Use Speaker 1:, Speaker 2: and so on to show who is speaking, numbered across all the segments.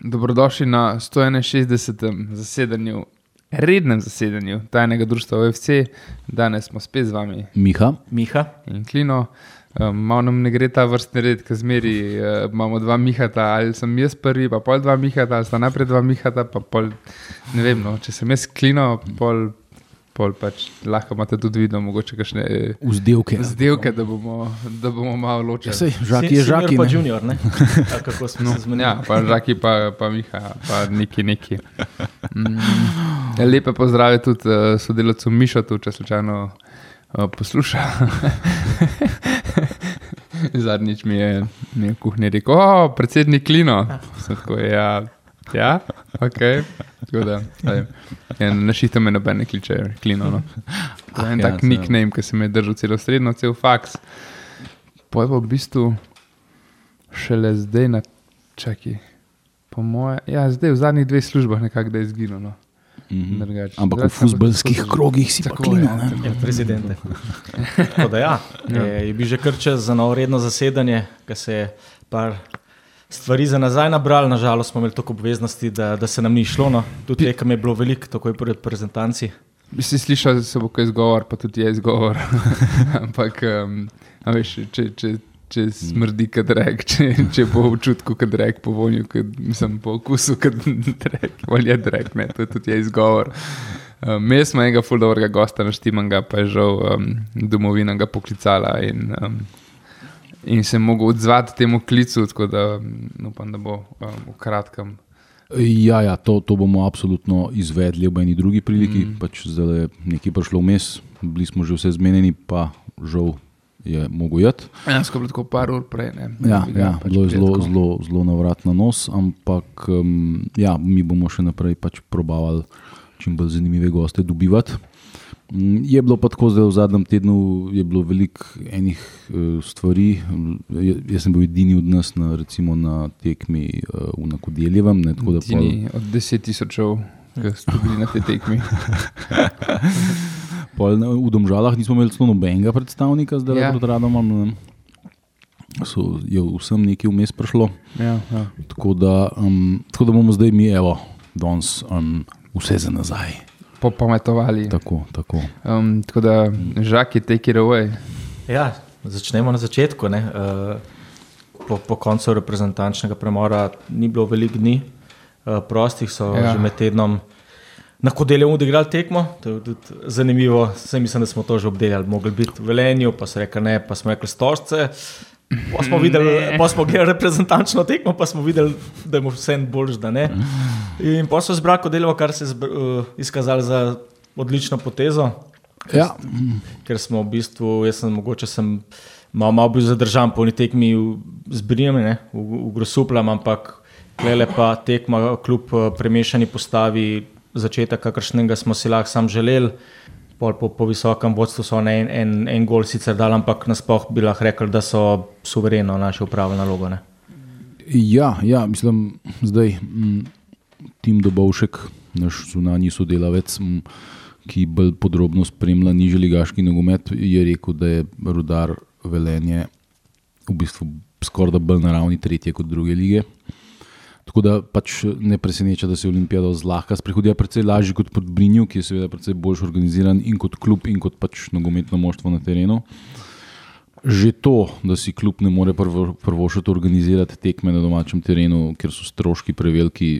Speaker 1: Dobrodošli na 161. zasedanju, rednem zasedanju tajnega društva OFC. Danes smo spet z vami
Speaker 2: Miha,
Speaker 3: Miha.
Speaker 1: in Klino. Um, malo nam ne gre ta vrstni red, ki zmeri uh, imamo dva Mihata, ali sem jaz prvi, pa pol dva Mihata, ali sta najprej dva Mihata, pa pol ne vem. No, če sem jaz Klino, pol, pol pač lahko imate tudi vidno, mogoče kakšne eh,
Speaker 2: vzdelke.
Speaker 1: zdevke, da bomo, da bomo malo
Speaker 2: Ja,
Speaker 1: ločili.
Speaker 2: sej, žaki je žaki.
Speaker 3: Pa
Speaker 2: ne.
Speaker 3: junior, ne? A kako smo se zmenili?
Speaker 1: Ja, pa Žaki, pa, pa Miha, pa neki neki. Mm. Lepe pozdrave tudi uh, sodelavcu Mišotu, če slučajno uh, posluša. Zadnjič mi je, mi je v kuhinji rekel, o, predsednik Klino. Tako, ja, ja, ok. Tako da, ja, našite me noben ne kliče Klino. No. To je en
Speaker 2: ja,
Speaker 1: tak
Speaker 2: saj.
Speaker 1: nickname, ki se mi je držal celo srednjo, cel faks. Poj pa v bistvu šele zdaj na čaki. Po moje, ja, zdaj v zadnjih dveh službah nekako da je izginilo. No.
Speaker 2: Mhm.
Speaker 1: Drugače.
Speaker 2: Ampak v futbalskih krogih si pa
Speaker 1: Tako,
Speaker 2: klino.
Speaker 1: ja,
Speaker 2: ne.
Speaker 1: tako.
Speaker 3: Ja, prezidente. Tako da ja, je, je bil že kar čas za novo redno zasedanje, ki se je par stvari za nazaj nabral. Nažalost smo imeli toliko obveznosti, da, da se nam ni šlo. No. Tudi tekem je bilo veliko, tako je pri reprezentanci.
Speaker 1: Bi si slišal, da se bo kaj izgovor, pa tudi je izgovor. Ampak, um, veš, če, če, če smrdi kot rek, če, če po občutku kot rek, po vonju, kot, mislim, po okusu kot rek, ali je rek, ne, to tudi je izgovor. Um, Mi smo enega fuldovrga gosta naštimanga, pa je žal um, domovina ga poklicala in, um, in se mogel odzvati temu klicu, tako da um, upam, da bo um, v kratkem.
Speaker 2: Ja, ja to, to bomo absolutno izvedli ob eni drugi priliki. Mm. Pač zdaj je nekaj prišlo vmes, bili smo že vse zmenjeni, pa žal je mogel jeti.
Speaker 1: Ja, skupaj tako par ur prej. Ne,
Speaker 2: Ja,
Speaker 1: ga
Speaker 2: ja,
Speaker 1: pač
Speaker 2: bilo je zelo, zelo, zelo na vrat na nos, ampak um, ja, mi bomo še naprej pač probavali čim bolj zanimive goste dobivati. Mm, Je bilo pa tako, da v zadnjem tednu je bilo veliko enih uh, stvari. Jaz sem bil edini od nas na, recimo, na tekmi uh, v Nakodeljevem. Ne, tako da pol-
Speaker 1: od 10 tisočev, ki ste bili na tej tekmi.
Speaker 2: Pol, ne, v Domžalah nismo imeli celo nobenega predstavnika, zdaj
Speaker 1: Ja.
Speaker 2: pred radom. So, je vsem nekaj vmes prišlo.
Speaker 1: Ja, ja.
Speaker 2: Tako da, um, tako da bomo zdaj mi, evo, danes um, vse za nazaj.
Speaker 1: Popametovali.
Speaker 2: Tako, tako.
Speaker 1: Um, tako da, žaki, take it away.
Speaker 3: Ja, začnemo na začetku. ne. Eh, Po, po koncu reprezentančnega premora ni bilo veliko dni eh, prostih, so
Speaker 1: Ja.
Speaker 3: že med tednom na Kodelju odigrali tekmo. To je tudi zanimivo. Vse mislim, da smo to že obdelali. Mogli biti v Velenju, pa so rekli ne, pa smo rekli stožce. Pa smo, videli, pa smo gledali reprezentančno tekmo, pa smo videli, da je mu vse boljš, da ne. In pa so zbrali Kodeljo, kar se je eh, izkazalo za odlično potezo
Speaker 2: Ja,
Speaker 3: ker smo v bistvu, jaz sem mogoče sem malo, malo bil zadržan po tekmi z Brijem, ne, v, v Grosuplam, ampak klele pa tekma, kljub eh, premešani postavi, začetek, kakršnega smo si lahko sam želeli. Po, po visokem vodstvu so na en, en, en gol sicer dali, ampak nasploh bi lahko rekli, da so suvereno naše upravljene nalogo. Ne.
Speaker 2: ja, ja mislim, zdaj mm, Tim Dobovšek, naš zunanji sodelavec, mm, ki bolj podrobno spremlja niželigaški nogomet, je rekel, da je rudar velenje v bistvu skoraj da bolj na ravni tretje kot druge lige. Tako da pač ne preseneča, da se Olimpijada zlahka sprehodila precej lažje kot pod Brinju, ki je seveda precej bolj organiziran in kot klub in kot pač nogometno moštvo na terenu. Že to, da si klub ne more prvo- prvošati organizirati tekme na domačem terenu, ker so stroški preveliki,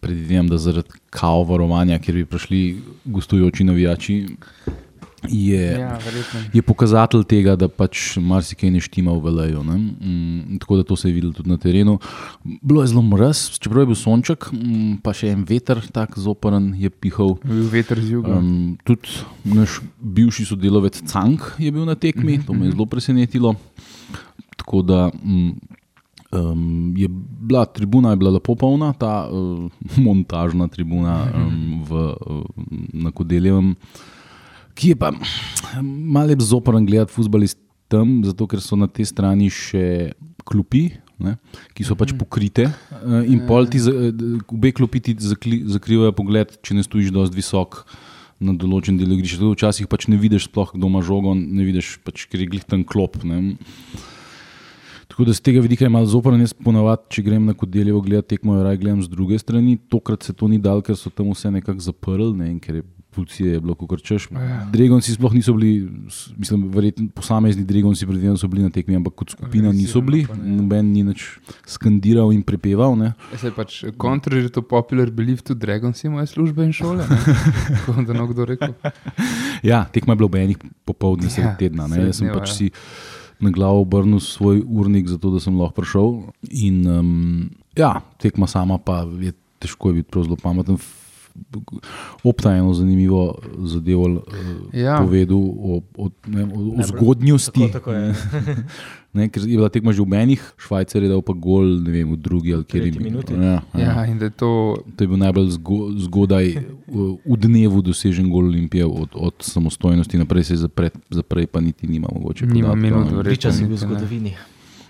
Speaker 2: predvidevam, da zaradi kao varovanja, ker bi prišli gostujoči navijači, je,
Speaker 1: Ja, verjetno.
Speaker 2: je pokazatelj tega, da pač marsikaj ne štima v Veleju. ne. Mm, tako da to se je videlo tudi na terenu. Bilo je zelo mraz, čeprav je bil sonček, mm, pa še en veter, tako zoporen je pihal.
Speaker 1: Bil veter z juga. Um,
Speaker 2: tudi naš bivši sodelavec Cank je bil na tekmi, to me je zelo presenetilo. Tako da um, um, je bila tribuna je bila lepo polna, ta uh, montažna tribuna um, v, uh, na Kodeljevem, ki je pa malo zoporen gledati futbalist tam, zato ker so na tej strani še klopi. Ne, ki so pač pokrite, eh, in pol ti, eh, obe klopi ti zakli, zakrivajo pogled, če ne stojiš dovolj visok na določen del igrišča. Da Včasih pač ne vidiš, sploh kdo ima žogo, ne vidiš, pač, ker je glih tam klop. Ne. Tako da z tega vidika je malo zoprno, jaz ponovadi, če grem na kodeljevo gledati tekmo, raj gledam z druge strani. Tokrat se to ni dal, ker so tam vse nekako zaprli, ne, in ker je policija je bilo kar češ.
Speaker 1: Ja.
Speaker 2: Dregonci sploh niso bili, mislim, verjetno posamezni Dregonci predvidevam so bili na tekmi, ampak kot skupina niso bili,
Speaker 1: pa ne.
Speaker 2: noben ni nič skandiral in prepeval. Ne.
Speaker 1: Se je pač contrary to popular belief, tudi Dragons imajo službe in šole. Tako da no kdo rekel.
Speaker 2: Ja, tekma je bila ob enih popoldne
Speaker 1: Ja,
Speaker 2: tedna. Ne. Jaz sem pač
Speaker 1: ja.
Speaker 2: si na glavo obrnil svoj urnik, zato da sem lahko prišel. In, um, ja, tekma sama pa je težko je biti zelo pameten. Opta je eno zanimivo zadevo uh,
Speaker 1: Ja.
Speaker 2: povedal o, o, ne, o, o zgodnjosti.
Speaker 3: Tako, tako je.
Speaker 2: Ne, ker je bila tekma že v menih, Švajcar je dal pa gol, ne vem, v drugi ali kjer
Speaker 3: tretji minuti.
Speaker 2: Ja, ja.
Speaker 1: Ja, in da je to.
Speaker 2: To je bil najbolj zgo, zgodaj v, dnevu dosežen gol Olimpije, od, od samostojnosti naprej se zapre, zaprej pa niti nima mogoče.
Speaker 1: Nima minut,
Speaker 2: ne.
Speaker 1: verjetno.
Speaker 3: Priča si v
Speaker 1: niti ne.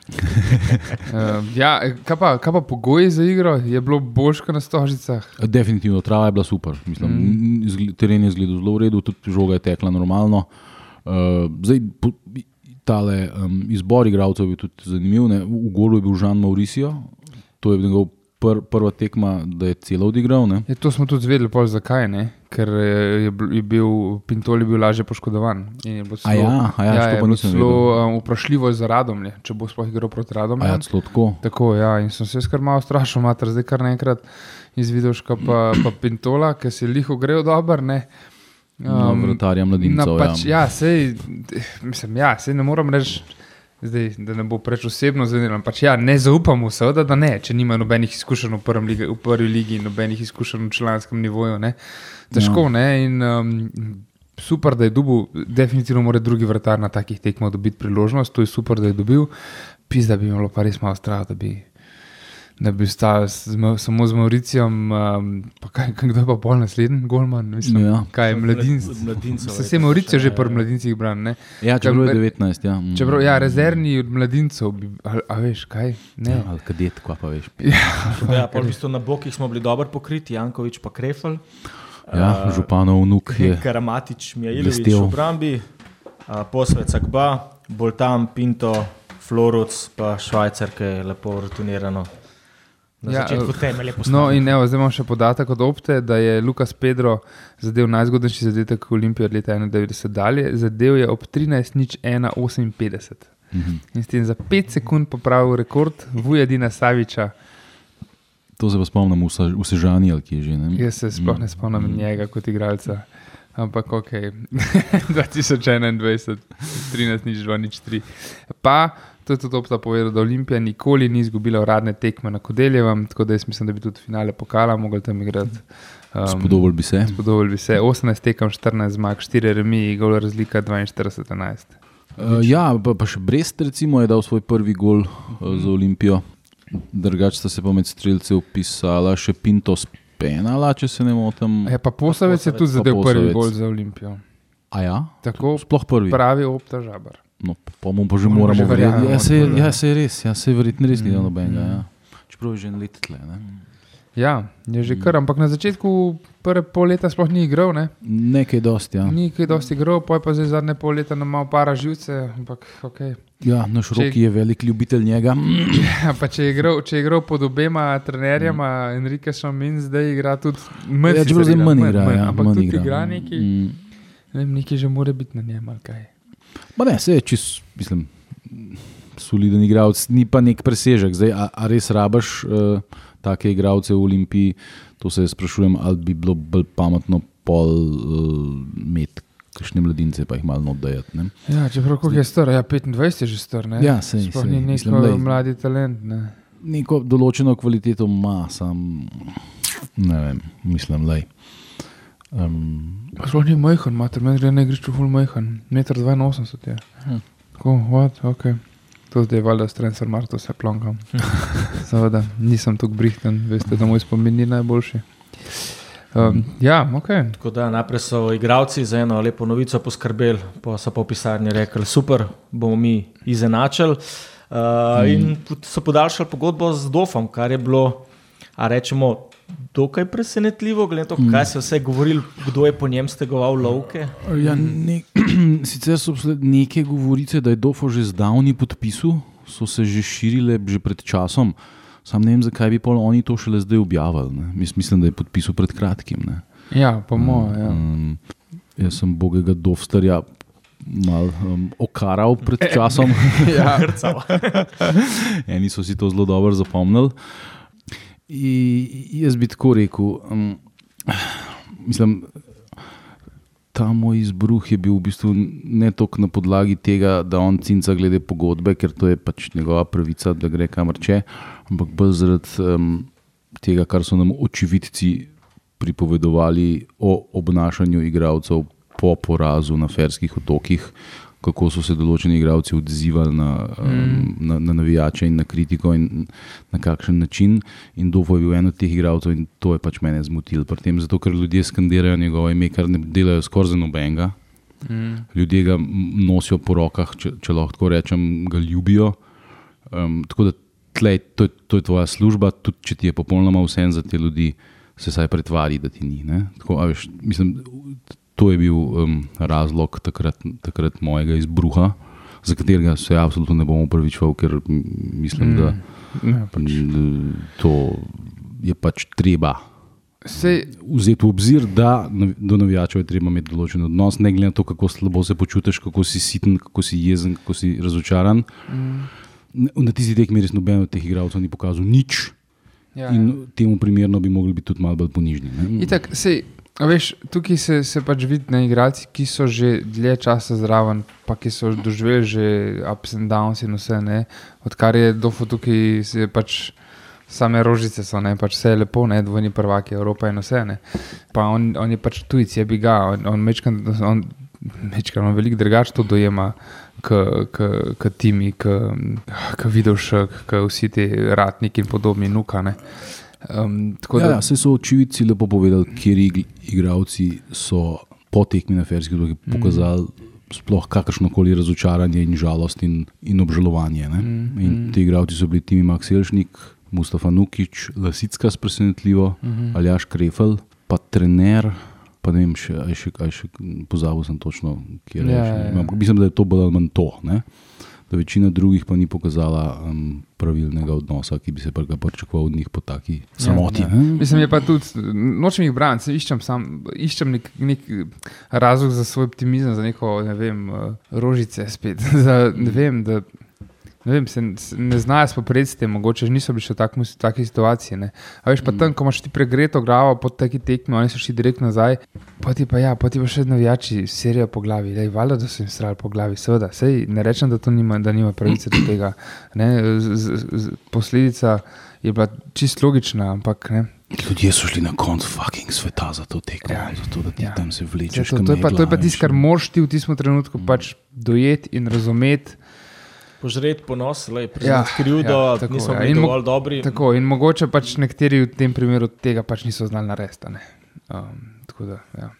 Speaker 1: Uh, ja, kaj pa, kaj pa pogoji za igro? Je bilo boljše kot na stožicah?
Speaker 2: Definitivno, trava je bila super. Mislim, mm. teren je izgledal zelo v redu, tudi žoga je tekla normalno. Uh, zdaj, po, tale, um, izbor igralcev je bil tudi zanimiv. Ne? V, v golu je bil Žan Mauricio, to je njegov pr, prva tekma, da je celo odigral. Ne?
Speaker 1: Je, to smo tudi zvedeli, pol zakaj. Ne? Ker eh, je, je bil Pintol je bil lažje poškodovan. In je bilo
Speaker 2: A ja, a ja,
Speaker 1: ja, je bilo zelo um, vprašljivo za radom, če bo sploh igral proti radom.
Speaker 2: A ja, celo tako.
Speaker 1: Tako, ja, in sem se kar malo strašil, mater, zdaj kar naenkrat izvidel, pa, pa Pintola, ki se liho grejo dobro.
Speaker 2: Um, vratarja mladincev.
Speaker 1: no, pač,
Speaker 2: ja.
Speaker 1: ja, sej, mislim, ja, sej ne morem reči, zdaj, da ne bo preveč osebno zanimivo. Pač, ja, ne zaupam mu, seveda, da ne, če nima nobenih izkušenj v, lige, v prvi ligi nobenih izkušenj v članskem nivoju. Ne. Težko, ja. ne. In, um, super, da je dobil, definitivno mora drugi vratar na takih tekmah dobiti priložnost, to je super, da je dobil. Pis, da bi bilo pa res malo strah, da bi. Da bi ostal s- z Ma- samo z Mauricijom, um, pa kaj, kdo je pa pol naslednji, Golman, mislim,
Speaker 2: Ja.
Speaker 1: kaj je mladinc.
Speaker 3: Od mladincev,
Speaker 1: Se
Speaker 3: verjetno
Speaker 1: se Mauricio že pri
Speaker 3: ja.
Speaker 1: mladincih bran, ne?
Speaker 2: Ja, čeprav je
Speaker 1: Čeprav-
Speaker 2: 19. Ja. Mm.
Speaker 1: Čeprav, ja, rezervni od mladincev, bi, a, a veš kaj? Ne.
Speaker 2: Ja, ali kadet, kva pa veš.
Speaker 3: Ja, pol v bistvu na bokih smo bili dobro pokriti, Jankovič pa Krefel.
Speaker 2: Ja, županov vnuk je.
Speaker 3: Karamatič, Mijailovič
Speaker 2: blestel.
Speaker 3: v obrambi, a, Posvec Akba, Boltam, Pinto, Floruc, pa Švajcar, ki je lepo rutinirano. Na
Speaker 1: Ja,
Speaker 3: ja, začetku
Speaker 1: eh,
Speaker 3: temelje
Speaker 1: No,
Speaker 3: postavil.
Speaker 1: in evo, zdaj imam še podatek od Opte, da je Lukas Pedro zadev najzgodnejši zadetek v Olimpiji od leta 91 dalje. Zadev je ob 13.01.58
Speaker 2: Mhm.
Speaker 1: in s tem za 5 sekund popravil rekord Vujadina Saviča.
Speaker 2: To se pa spomnim v Sežani, ali kje že. Ne?
Speaker 1: Jaz se sploh ne spomnim mm. njega kot igralca. Ampak ok, 2021, 13, nič 2, nič 3. Pa, to je tudi Opta povedal, da Olimpija nikoli ni izgubila uradne tekme na Kodeljevem, tako da jaz mislim, da bi tudi finale pokala mogli tam igrati. Um,
Speaker 2: Spodobol bi se.
Speaker 1: Spodobili bi se 18 tekem, 14 zmag, 4 remi, gol razlika 42-11.
Speaker 2: Uh, ja, pa, pa še Brest recimo, je dal svoj prvi gol uh, za Olimpijo. Drugače sta se pa med streljce upisala še Pinto s penala, če se ne motim.
Speaker 1: Ja, pa Posavec je tudi zadev prvi gol za Olimpijo.
Speaker 2: A ja?
Speaker 1: Tako
Speaker 2: Sploh prvi.
Speaker 1: pravi Opta Žabar.
Speaker 2: No, pa mu pa že
Speaker 1: Mu
Speaker 2: moramo
Speaker 1: že verjamemo,
Speaker 2: verjeti. Ja, se,
Speaker 1: prvi.
Speaker 2: ja, se je res, ja, se je verjetno res ni dal
Speaker 1: Mm,
Speaker 2: nobenega.
Speaker 1: mm.
Speaker 2: Ja. Čeprav je že en let tle. Ne?
Speaker 1: Ja, je že kar, ampak na začetku prve pol leta sploh ni igral. Ne?
Speaker 2: Nekaj dosti, ja.
Speaker 1: Ni kaj dosti igral, pa je pa zdaj zadnje pol leta nam malo para živce. Ampak, okay.
Speaker 2: Ja, naš
Speaker 1: Če-
Speaker 2: roki je velik ljubitelj njega.
Speaker 1: ja, pa če je igral, če je igral pod obema trenerjema, mm. Enrikesom in zdaj igra tudi manj.
Speaker 2: Ja,
Speaker 1: sicer
Speaker 2: čeprav zdaj
Speaker 1: igra,
Speaker 2: manj igra.
Speaker 1: manj,
Speaker 2: Ja,
Speaker 1: ampak
Speaker 2: manj
Speaker 1: tudi
Speaker 2: igra.
Speaker 1: igra neki,
Speaker 2: Mm.
Speaker 1: ne vem, neki že more biti na njem. ali kaj.
Speaker 2: Ma ne, se je čist, mislim, soliden igralec, ni pa nek presežek. Zdaj, a, a res rabaš uh, take igralce v Olimpiji? To se sprašujem, ali bi bilo bolj pametno pol uh, imeti. Kakšne mladince pa jih malo oddajati.
Speaker 1: Ja, čeprav koliko je star, ja, 25 je že star. Ne?
Speaker 2: Ja, sej,
Speaker 1: Sploh
Speaker 2: sej,
Speaker 1: ni
Speaker 2: glej.
Speaker 1: mladi talent. Ne.
Speaker 2: Neko določeno kvaliteto ima, sam ne vem, mislim, da um,
Speaker 1: Sploh ni majhen, mater, meni gre na igrišču ful majhen, 1,82 je.
Speaker 2: Hm.
Speaker 1: Tako, what, ok. To zdaj je valjda s transfer marto se plonkam. Seveda, nisem tako brihten, veste, da moj spomin ni najboljši. Um, ja, ok.
Speaker 3: Tako da najprej so igralci za eno lepo novico poskrbeli, pa so pa v pisarni rekli: super, bomo mi izenačili. Uh, mm. In so podaljšali pogodbo z Dofom, kar je bilo, a rečemo, dokaj presenetljivo, glede na to, kaj se je vse govorilo, kdo je po njem stegoval lovke.
Speaker 2: Ja, ne, sicer so bile neke govorice, da je Dofo že zdavni podpisal so se že širile že pred časom. Sam ne vem, zakaj bi pol oni to šele zdaj objavili. Mislim, da je podpisal pred kratkim. Ne.
Speaker 1: Ja, po mojem. Ja.
Speaker 2: Um, jaz sem bogega Dovstarja mal um, okaral pred časom.
Speaker 1: Ja.
Speaker 2: Eni so si to zelo dobro zapomnili. I, jaz bi tako rekel, um, mislim, ta moj izbruh je bil v bistvu ne toliko na podlagi tega, da on cinca glede pogodbe, ker to je pač njegova pravica, da gre kamor če, ampak bolj zaradi um, tega, kar so nam očividci pripovedovali o obnašanju igralcev po porazu na Ferskih otokih, kako so se določeni igralci odzivali na, um, na, na navijače in na kritiko, in na kakšen način. In Dofo je bil en od teh igralcev, in to je pač mene zmotilo. Tem, zato ker ljudje skandirajo njegovo ime, kar ne delajo skoraj za nobenega.
Speaker 1: Mm.
Speaker 2: Ljudje ga nosijo po rokah, če, če lahko tako rečem, ga ljubijo. Um, tako da tlej, to, je- to je tvoja služba, tudi če ti je popolnoma vse za te ljudi, se saj pretvari, da ti ni. ne. Tako, veš, mislim, to je bil um, razlog takrat, takrat mojega izbruha, za katerega se absolutno ne bom upravičeval, ker mislim, mm. da
Speaker 1: Ja.
Speaker 2: pač, d- to je pač treba.
Speaker 1: Sej,
Speaker 2: Vzeti v obzir, da do navijačev je treba imeti določen odnos, ne glede na to, kako slabo se počutiš, kako si siten, kako si jezen, kako si razočaran. Mm. Na tisti tekmi res noben od teh igralcev ni pokazal nič,
Speaker 1: ja,
Speaker 2: ja, in temu primerno bi mogli biti tudi malo bolj ponižni. ne.
Speaker 1: Itak, sej, a veš, tukaj se, se pač vidi na igralci, ki so že dlje časa zraven, pa ki so doživeli že ups and downs in vse. Ne? Odkar je dofo tukaj, se pač same rožice so, ne? pač vse je lepo, ne? dvojni prvaki Evropa in vse. Ne? Pa on, on je pač tujci, je bi ga, on, on, mečkan, on, mečkan, on veliko drugače to dojema. Kot timi, kot Vidovšek, kot vsi ti ratniki in podobni, nuka. ne. Um, tako
Speaker 2: Ja,
Speaker 1: da,
Speaker 2: ja, saj so očividci lepo povedali, kje igravci so po tekmi na Ferskih otokih pokazali sploh kakršno koli razočaranje in žalost in, in obžalovanje. ne.
Speaker 1: Mm,
Speaker 2: In ti igravci so bili Timi Makselšnik, Mustafa Nukič, Lasicka spresenetljivo,
Speaker 1: Mhm.
Speaker 2: Aljaš Krefel, pa trener. Pa ne vem, še, a je še, a je še pozabil sem točno, kje je.
Speaker 1: Ja, ja, ja.
Speaker 2: Mislim, da je to bolj ali manj to. Ne? Da večina drugih pa ni pokazala um, pravilnega odnosa, ki bi se ga pričakoval od njih po taki samoti.
Speaker 1: ja.
Speaker 2: ne.
Speaker 1: Mislim, je pa tudi, nočem jih braniti, iščem, sam, iščem nek, nek razlog za svoj optimizem, za neko, ne vem, eh, rožice spet. za, ne vem, da, ne, vem se, ne znajo spopreti s tem, mogoče niso bili še v v taki situaciji. Ne. A veš pa tam, ko imaš ti pregreto glavo po taki tekmi, oni so šli direkt nazaj, pa ti pa ja, pa ti pa še navijači serijo po glavi, je valjda, da so jim strali po glavi, seveda, sej ne rečem, da to nima, da nima pravice do tega. Ne. Z, z, z, posledica je bila čist logična, ampak ne.
Speaker 2: Ljudje so šli na konc fucking sveta za to tekmo,
Speaker 1: Ja.
Speaker 2: zato da ti
Speaker 1: Ja.
Speaker 2: tam se vlečeš.
Speaker 1: To, to, je pa, to je pa tisto, kar moraš ti v tistem trenutku pač dojeti in razumeti.
Speaker 3: Požreti ponos,
Speaker 1: Ja,
Speaker 3: priznati ja, krivdo,
Speaker 1: ja, tako,
Speaker 3: nismo
Speaker 1: ja.
Speaker 3: bili dovolj dobri.
Speaker 1: Tako, in mogoče pač nekateri v tem primeru tega pač niso znali narediti. a ne. Um, tako da, ja.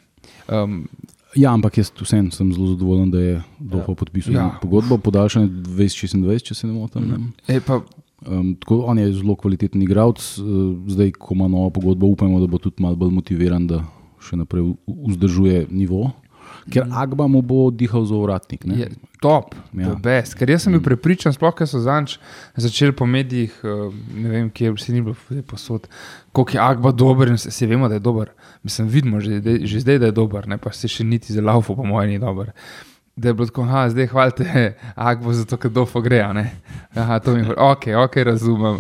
Speaker 1: um,
Speaker 2: Ja, ampak jaz vseeno sem zelo zadovoljen, da je Dofo ja. podpisal
Speaker 1: Ja.
Speaker 2: pogodbo, podaljšanje 2026, če se ne motim. ne.
Speaker 1: ej, pa,
Speaker 2: Um, tako, on je zelo kvaliteten igralec, uh, zdaj, ko ima novo pogodbo, upamo, da bo tudi malo bolj motiviran, da še naprej vzdržuje nivo. Ker Agba mu bo dihal za ovratnik. ne.
Speaker 1: je top, ja. Best. Ker jaz sem bil prepričan, sploh ker so zanč začeli po medijih, uh, ne vem, kje vsi ni bilo posod, koliko je Agba dober in se vemo, da je dober. Mislim, vidimo že, zdaj- že zdaj, da je dober, ne pa se še niti za laufu, po mojem, ni dober. Da je bilo tako, da zdaj hvalite Agbo, zato ker dofo gre. Aha, to mi je, ok, ok, razumem.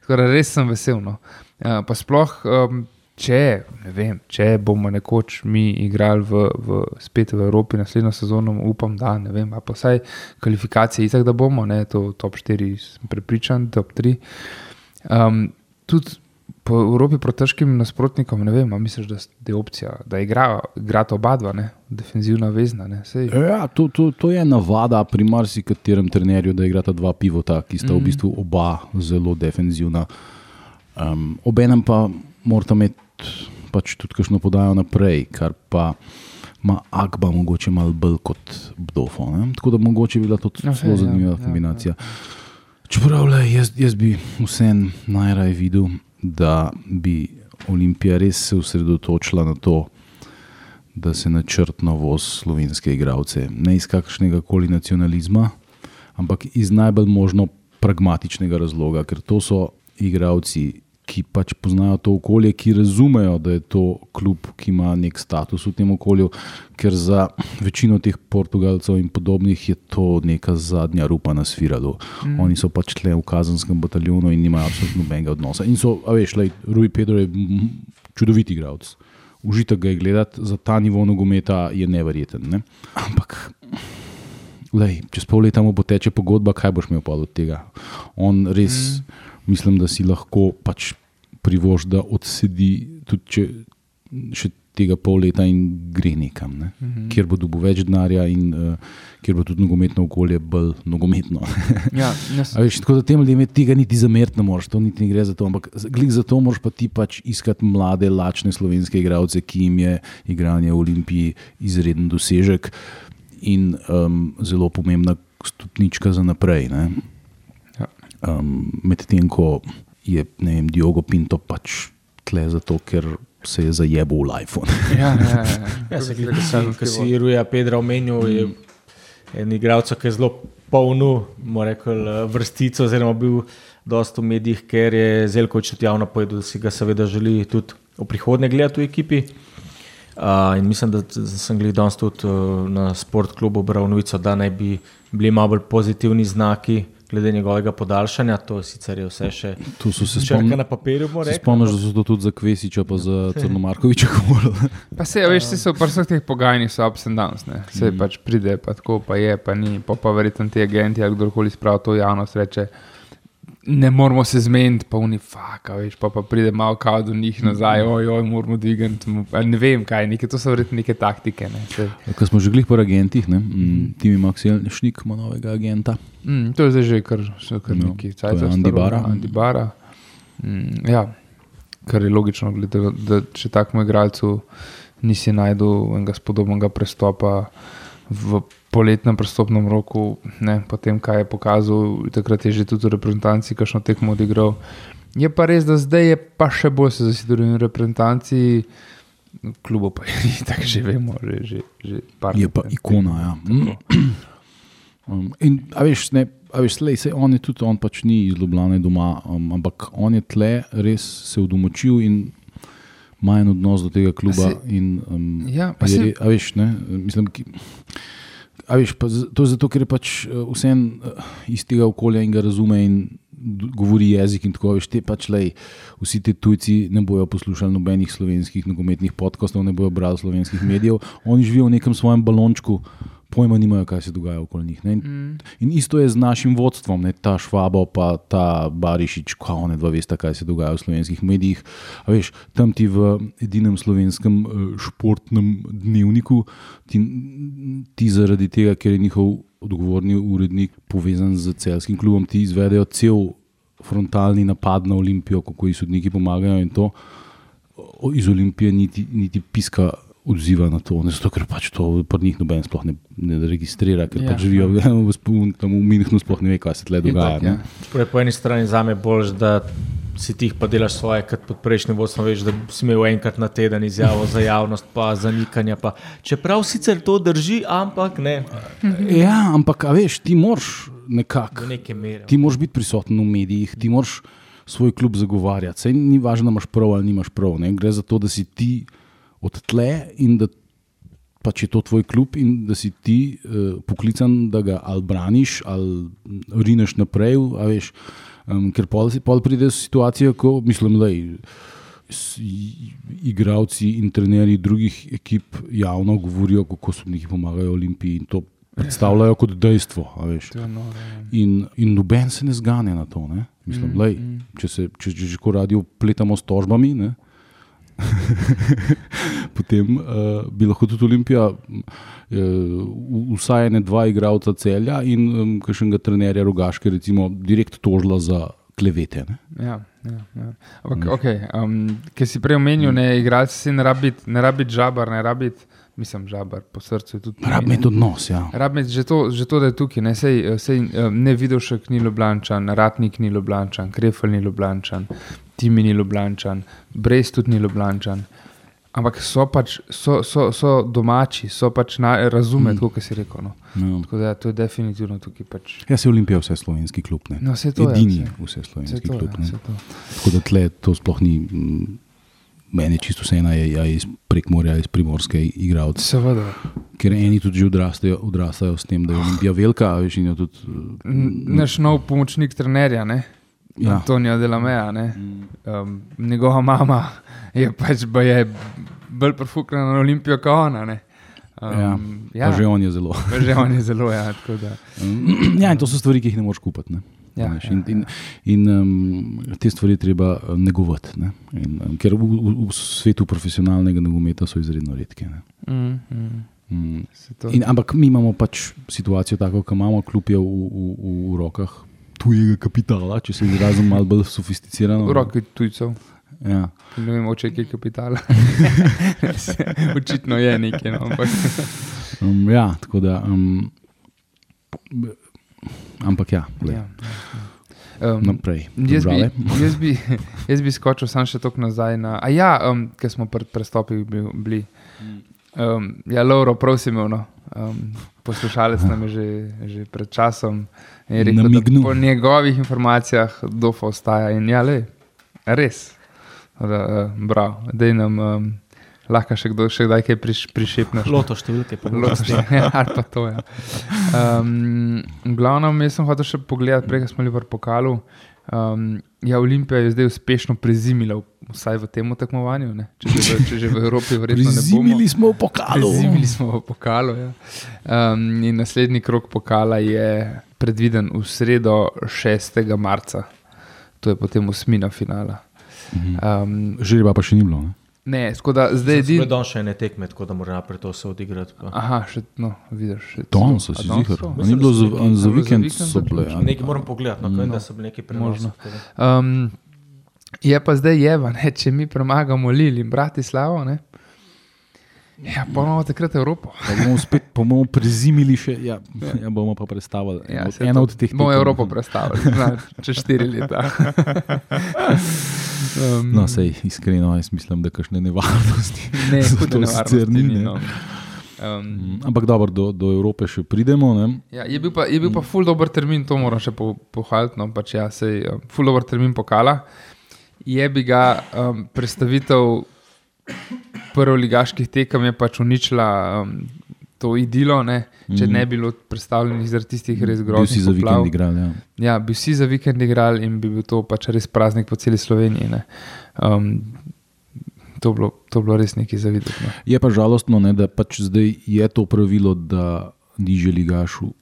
Speaker 1: Tako da res sem vesel. No. Ja, pa sploh, um, če, ne vem, če bomo nekoč mi igrali v, v, spet v Evropi naslednjo sezono, upam, da ne vem, a pa vsaj kvalifikacije, itak, da bomo, ne, to top 4, sem prepričan, top 3. Um, tudi po Evropi proti težkim nasprotnikom, ne vem, misliš, da je opcija, da igra, igrata oba dva, ne, defenzivna vezna. Ne, sej,
Speaker 2: Ja, to, to, to je navada pri marsikaterem trenerju, da igrata dva pivota, ki sta mm. v bistvu oba zelo defenzivna. Um, Obenem pa morata imeti pač tudi kakšno podajo naprej, kar pa ima Agba mogoče malo bolj kot Bdofo. Ne? Tako da mogoče bi bila to
Speaker 1: Ja,
Speaker 2: zelo
Speaker 1: saj, ja,
Speaker 2: zanimiva
Speaker 1: ja,
Speaker 2: kombinacija. Čeprav le, jaz, jaz bi vsem najraje videl, da bi Olimpija res se osredotočila na to, da se načrtno vozi slovenske igralce. Ne iz kakršnega koli nacionalizma, ampak iz najbolj možno pragmatičnega razloga, ker to so igravci, ki pač poznajo to okolje, ki razumejo, da je to klub, ki ima nek status v tem okolju, ker za večino teh Portugalcev in podobnih je to neka zadnja rupa na sviralu. Mm. Oni so pač tle v kazenskem bataljonu in nimajo absolutno nobenega odnosa. In so, a veš, lej, Rui Pedro je čudovit igralec. Užitek ga je gledati za ta nivo nogometa je neverjeten. Ne? Ampak. Lej, čez pol leta mu bo teče pogodba, kaj boš imel od tega? On res, mm. mislim, da si lahko pač privoš, da odsedi tudi če, še tega pol leta in gre nekam, ne? mm -hmm. kjer bo dobil več denarja in uh, kjer bo tudi nogometno okolje bolj nogometno.
Speaker 1: ja,
Speaker 2: veš, tako da tem ljudem tega niti zameriti ne moreš, to niti ne gre za to. Ampak za to moraš pa ti pač iskati mlade, lačne slovenske igralce, ki jim je igranje v Olimpiji izreden dosežek in um, zelo pomembna stopnička za naprej.
Speaker 1: Ja.
Speaker 2: Um, Medtem ko je vem, Diogo Pinto pač tle zato, ker se je zajebil v iPhone.
Speaker 1: ja, ja, ja.
Speaker 3: ja, se gleda, ki si Ruja Pedra omenil, je en igralec, ki je zelo polnu, mora rekel, vrstico, oziroma bil dosta v medijih, ker je zelo očitno javno povedal, da si ga seveda želi tudi v prihodnje gledati v ekipi. Uh, in mislim, da sem gledal danes tudi uh, na sportklubu bral novico, da naj bi bili malo bolj pozitivni znaki glede njegovega podaljšanja. To sicer je vse še
Speaker 2: spomni,
Speaker 3: na papirju.
Speaker 2: Spomniš, da so to tudi za Kvesiča, pa za Crnomarkoviča govorili.
Speaker 1: Pa se, veš, ti so v vseh teh pogajanjih so ups and downs, ne. Se mm. pač pride, pa tako, pa je, pa ni, pa pa verjetno ti agenti ali kdorkoli spravi to javnost reče ne moramo se zmeniti, pa oni faka, veš, pa, pa pride malo kao do njih nazaj, mhm. ojoj, moramo dvigati. Ne vem, kaj, neke, to so verjetno neke taktike. Ne,
Speaker 2: ja, Ko smo že glih po agentih, ne, mm, ti imaš Šnik, ima novega agenta.
Speaker 1: Mm, to je zdaj že kar, kar no, neki cajt.
Speaker 2: Andibara.
Speaker 1: Andibara. Mm, ja, kar je logično, glede, da če takmo igralcu nisi najdel enega spodobnega prestopa v poletnem prestopnem roku, ne, potem kaj je pokazal, takrat je že tudi v reprezentanci, kakšno tekmo odigral. Je pa res, da zdaj je pa še bolj se zasidoril v reprezentanci, klubo pa je tako že vemo, že, že, že par
Speaker 2: let. Je pa ikona, ja. Um, in, a veš, ne. A veš, lej, sej, on je tudi, on pač ni iz Ljubljana doma, um, ampak on je tle res se udomočil in ima en odnos do tega kluba. Se, in, um,
Speaker 1: ja, pa je,
Speaker 2: se. A veš, ne, mislim, ki, A veš, to je zato, ker je pač eh, vse eh, iz tega okolja in ga razume in govori jezik. Tako, veš, te pač lej, vsi ti tujci ne bojo poslušali nobenih slovenskih nogometnih podkastov, ne bojo brali slovenskih medijev, oni živijo v nekem svojem balončku pojma nimajo, kaj se dogaja okoli njih. In, mm. in isto je z našim vodstvom, ne? ta Švabo, pa ta Barišič, kako ne dva veste, kaj se dogaja v slovenskih medijih. Veš, tam ti v edinem slovenskem uh, športnem dnevniku, ti, ti zaradi tega, ker je njihov odgovorni urednik povezan z celskim klubom, ti izvedejo cel frontalni napad na Olimpijo, kako ji sodniki pomagajo in to. Iz Olimpije niti, niti piska odziva na to, ne zato, ker pač to pri njih noben sploh ne, ne registrira, ker ja, pač živijo v, v, v Minhnu, sploh ne ve, kaj se tle dogaja. Tak, ja.
Speaker 3: Torej, po eni strani za me bolj, da si ti pa delaš svoje, kot pod prejšnjim vodstvom, veš, da si imel enkrat na teden izjavo za javnost, pa za nikanje. Pa. Čeprav sicer to drži, ampak ne.
Speaker 2: Ja, ampak veš, ti moraš nekako. Ti moraš biti prisoten v medijih, ti moraš svoj klub zagovarjati. Sej ni važno, da imaš prav ali nimaš prav. Ne? Gre za to, da si ti od tle in da pač je to tvoj klub in da si ti uh, poklican, da ga ali braniš ali rineš naprej. Veš, um, ker pol, pol pride situacija, ko mislim, da igravci in trenerji drugih ekip javno govorijo, kako so njih pomagajo Olimpiji in to predstavljajo kot dejstvo. In, in noben se ne zgane na to. Mislim, mm, lej, mm. Če se če, če že ko radijo pletamo s tožbami. Ne? potem uh, bi lahko tudi Olimpija, uh, vsaj ne dva igralca celja in um, kakšnega trenerja rogaške, recimo, direkt tožila za klevete. Ne?
Speaker 1: Ja, ja, ja. Okay, um, ki si prej omenil, ne igralci si ne rabiti rabi žabar, ne rabiti. Mislim, žabar po srcu.
Speaker 2: Rabim tudi odnos. Ja.
Speaker 1: Rabim že, že to, da je tukaj. Ne, sej, sej, ne Vidošek ni Ljubljančan, Ratnik ni Ljubljančan, Krefel ni Ljubljančan, Timi ni Ljubljančan, Brez tudi ni Ljubljančan. Ampak so pač so, so, so domači, so pač na, razume, mm. kot si rekel. No.
Speaker 2: No.
Speaker 1: Tako da to je definitivno tukaj. Pač.
Speaker 2: Ja, se Olimpija vse slovenski klub. Ne?
Speaker 1: No, vse to je,
Speaker 2: Edini
Speaker 1: vse.
Speaker 2: vse
Speaker 1: Vse
Speaker 2: slovenski
Speaker 1: to,
Speaker 2: klub.
Speaker 1: ja, to.
Speaker 2: Tako da tle to sploh ni. mm, Meni je čisto vseeno, je ja, iz prekmorja, iz primorske igralce.
Speaker 1: Seveda.
Speaker 2: Ker eni tudi že odrastajo, odrastajo s tem, da je Olimpija velika, a veš, in jo tudi.
Speaker 1: Naš nov pomočnik trenerja, ne?
Speaker 2: Ja.
Speaker 1: Antonijo Delameja. Ne? Um, njegova mama je pač je bolj profukana na Olimpijo kot ona. Ne?
Speaker 2: Ja,
Speaker 1: Um,
Speaker 2: ja. Pa že on je zelo.
Speaker 1: Že on je zelo, ja. da.
Speaker 2: ja, in to so stvari, ki jih ne moreš kupiti. Ne?
Speaker 1: Ja,
Speaker 2: Veš,
Speaker 1: ja,
Speaker 2: in in, in um, te stvari treba eh, negovati. Ne? In, um, ker v, v, v svetu profesionalnega nogometa so izredno redke. Ne?
Speaker 1: Mm, mm,
Speaker 2: Mm. In, ampak mi imamo pač situacijo tako, kot imamo, kljub je v, v, v, v rokah tujega kapitala, če se izrazim malo bolj sofisticirano.
Speaker 1: V roki tujcev.
Speaker 2: Ja.
Speaker 1: Ne vem, če je kaj kapitala. Očitno je nekaj, no, ampak
Speaker 2: Um, ja, tako da. Um, ampak ja, glej,
Speaker 1: ja. Um,
Speaker 2: naprej.
Speaker 1: Jaz bi, jaz, bi, jaz bi skočil sam še toliko nazaj. Na, a ja, um, ker smo pred prestopili bil, bili. Um, ja, Lauro, prosim, no. Um, poslušalec nam je že, že pred časom rekel,
Speaker 2: Namignil.
Speaker 1: da po njegovih informacijah Dofa ostaja. In ja, le, res. Da, uh, bravo, da nam um, lahko še, kdo, še kdaj kaj priš, prišepneš.
Speaker 3: Loto številke, pa
Speaker 1: Loto, ja, ali pa to. Ja. Um, v glavnem, jaz sem hotel še pogledati, prej ko smo bili v pokalu. Um, ja, Olimpija je zdaj uspešno prezimila, vsaj v tem tekmovanju. ne. Če že, v, če že v Evropi, verjetno ne bomo.
Speaker 2: Prizimili smo v pokalu.
Speaker 1: Prezimili smo v pokalu. Ja. Um, in naslednji krok pokala je predviden v sredo 6. marca, to je potem osmina finala. Um,
Speaker 2: Žreba pa še ni bilo. Ne?
Speaker 1: Ne, skoda, zdaj
Speaker 3: Zdaj
Speaker 1: je
Speaker 3: je
Speaker 1: edin.
Speaker 3: dan še ene tekme, tako da mora naprej to se odigrati. pa.
Speaker 1: Aha, še, no, vidiš. Še
Speaker 2: Danes so si
Speaker 1: danes
Speaker 2: zihar. Ni bilo za, za vikend, so bile. ja.
Speaker 3: Nekaj moram pogledati, no, no. da so neki
Speaker 1: Možno.
Speaker 3: prenosi.
Speaker 1: Um, je pa zdaj jeva, ne, če mi premagamo Lili in Bratislavo. Ne, ja, ponovno takrat Evropo.
Speaker 2: Pa bomo spet pa bomo prezimili še, ja, ja bomo pa predstavili.
Speaker 1: Ja,
Speaker 2: Eno- od teh
Speaker 1: Bomo. Evropo predstavili, zna, čez štiri leta. um,
Speaker 2: No, sej, iskreno, jaz mislim, da kakšne nevarnosti.
Speaker 1: ne, hude nevarnosti
Speaker 2: sicer ni, ne.
Speaker 1: no. Um,
Speaker 2: Ampak dobro, do, do Evrope še pridemo. Ne?
Speaker 1: ja, je bil pa, je bil pa ful dober termin, to moram še po, pohvaliti. No, pač ja, sej, um, ful dober termin pokala. Je bi ga um, predstavitev prvoligaških tekem je pač uničila um, to idilo, ne? če
Speaker 2: Mhm.
Speaker 1: ne bi bilo predstavljenih zaradi tistih res groznih
Speaker 2: si za
Speaker 1: poplav.
Speaker 2: vikend igral. Ja.
Speaker 1: Ja, bi vsi za vikend igrali in bi bil to pač res praznik po celi Sloveniji. ne. Um, to, bilo, to bilo res nekaj za videti. No.
Speaker 2: Je pa žalostno, ne, da pač zdaj je to pravilo, da nižji ligaš v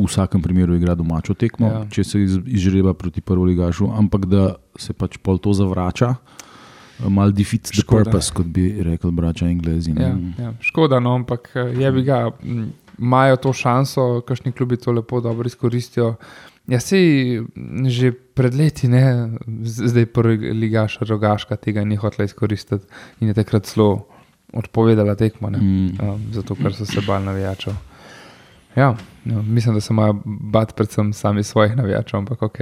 Speaker 2: vsakem primeru igra domačo tekmo,
Speaker 1: Ja.
Speaker 2: če se iz- izžreba proti prvoligašu, ampak da se pač pol to zavrača. Mal defeats the
Speaker 1: Škoda.
Speaker 2: purpose, kot bi rekli braća Englezi.
Speaker 1: Ja, ja. Škoda, no, ampak eh, je bi ga, imajo to šanso, kakšni klubi to lepo dobro izkoristijo. Ja, sej že pred leti, ne, zdaj prvi ligaš, rogaška tega ni hotela izkoristiti in je takrat zelo odpovedala tekmo, ne,
Speaker 2: Mm.
Speaker 1: um, zato ker so se bali navijačev. Ja, no, mislim, da se imajo bati predvsem sami svojih navijačev, ampak ok,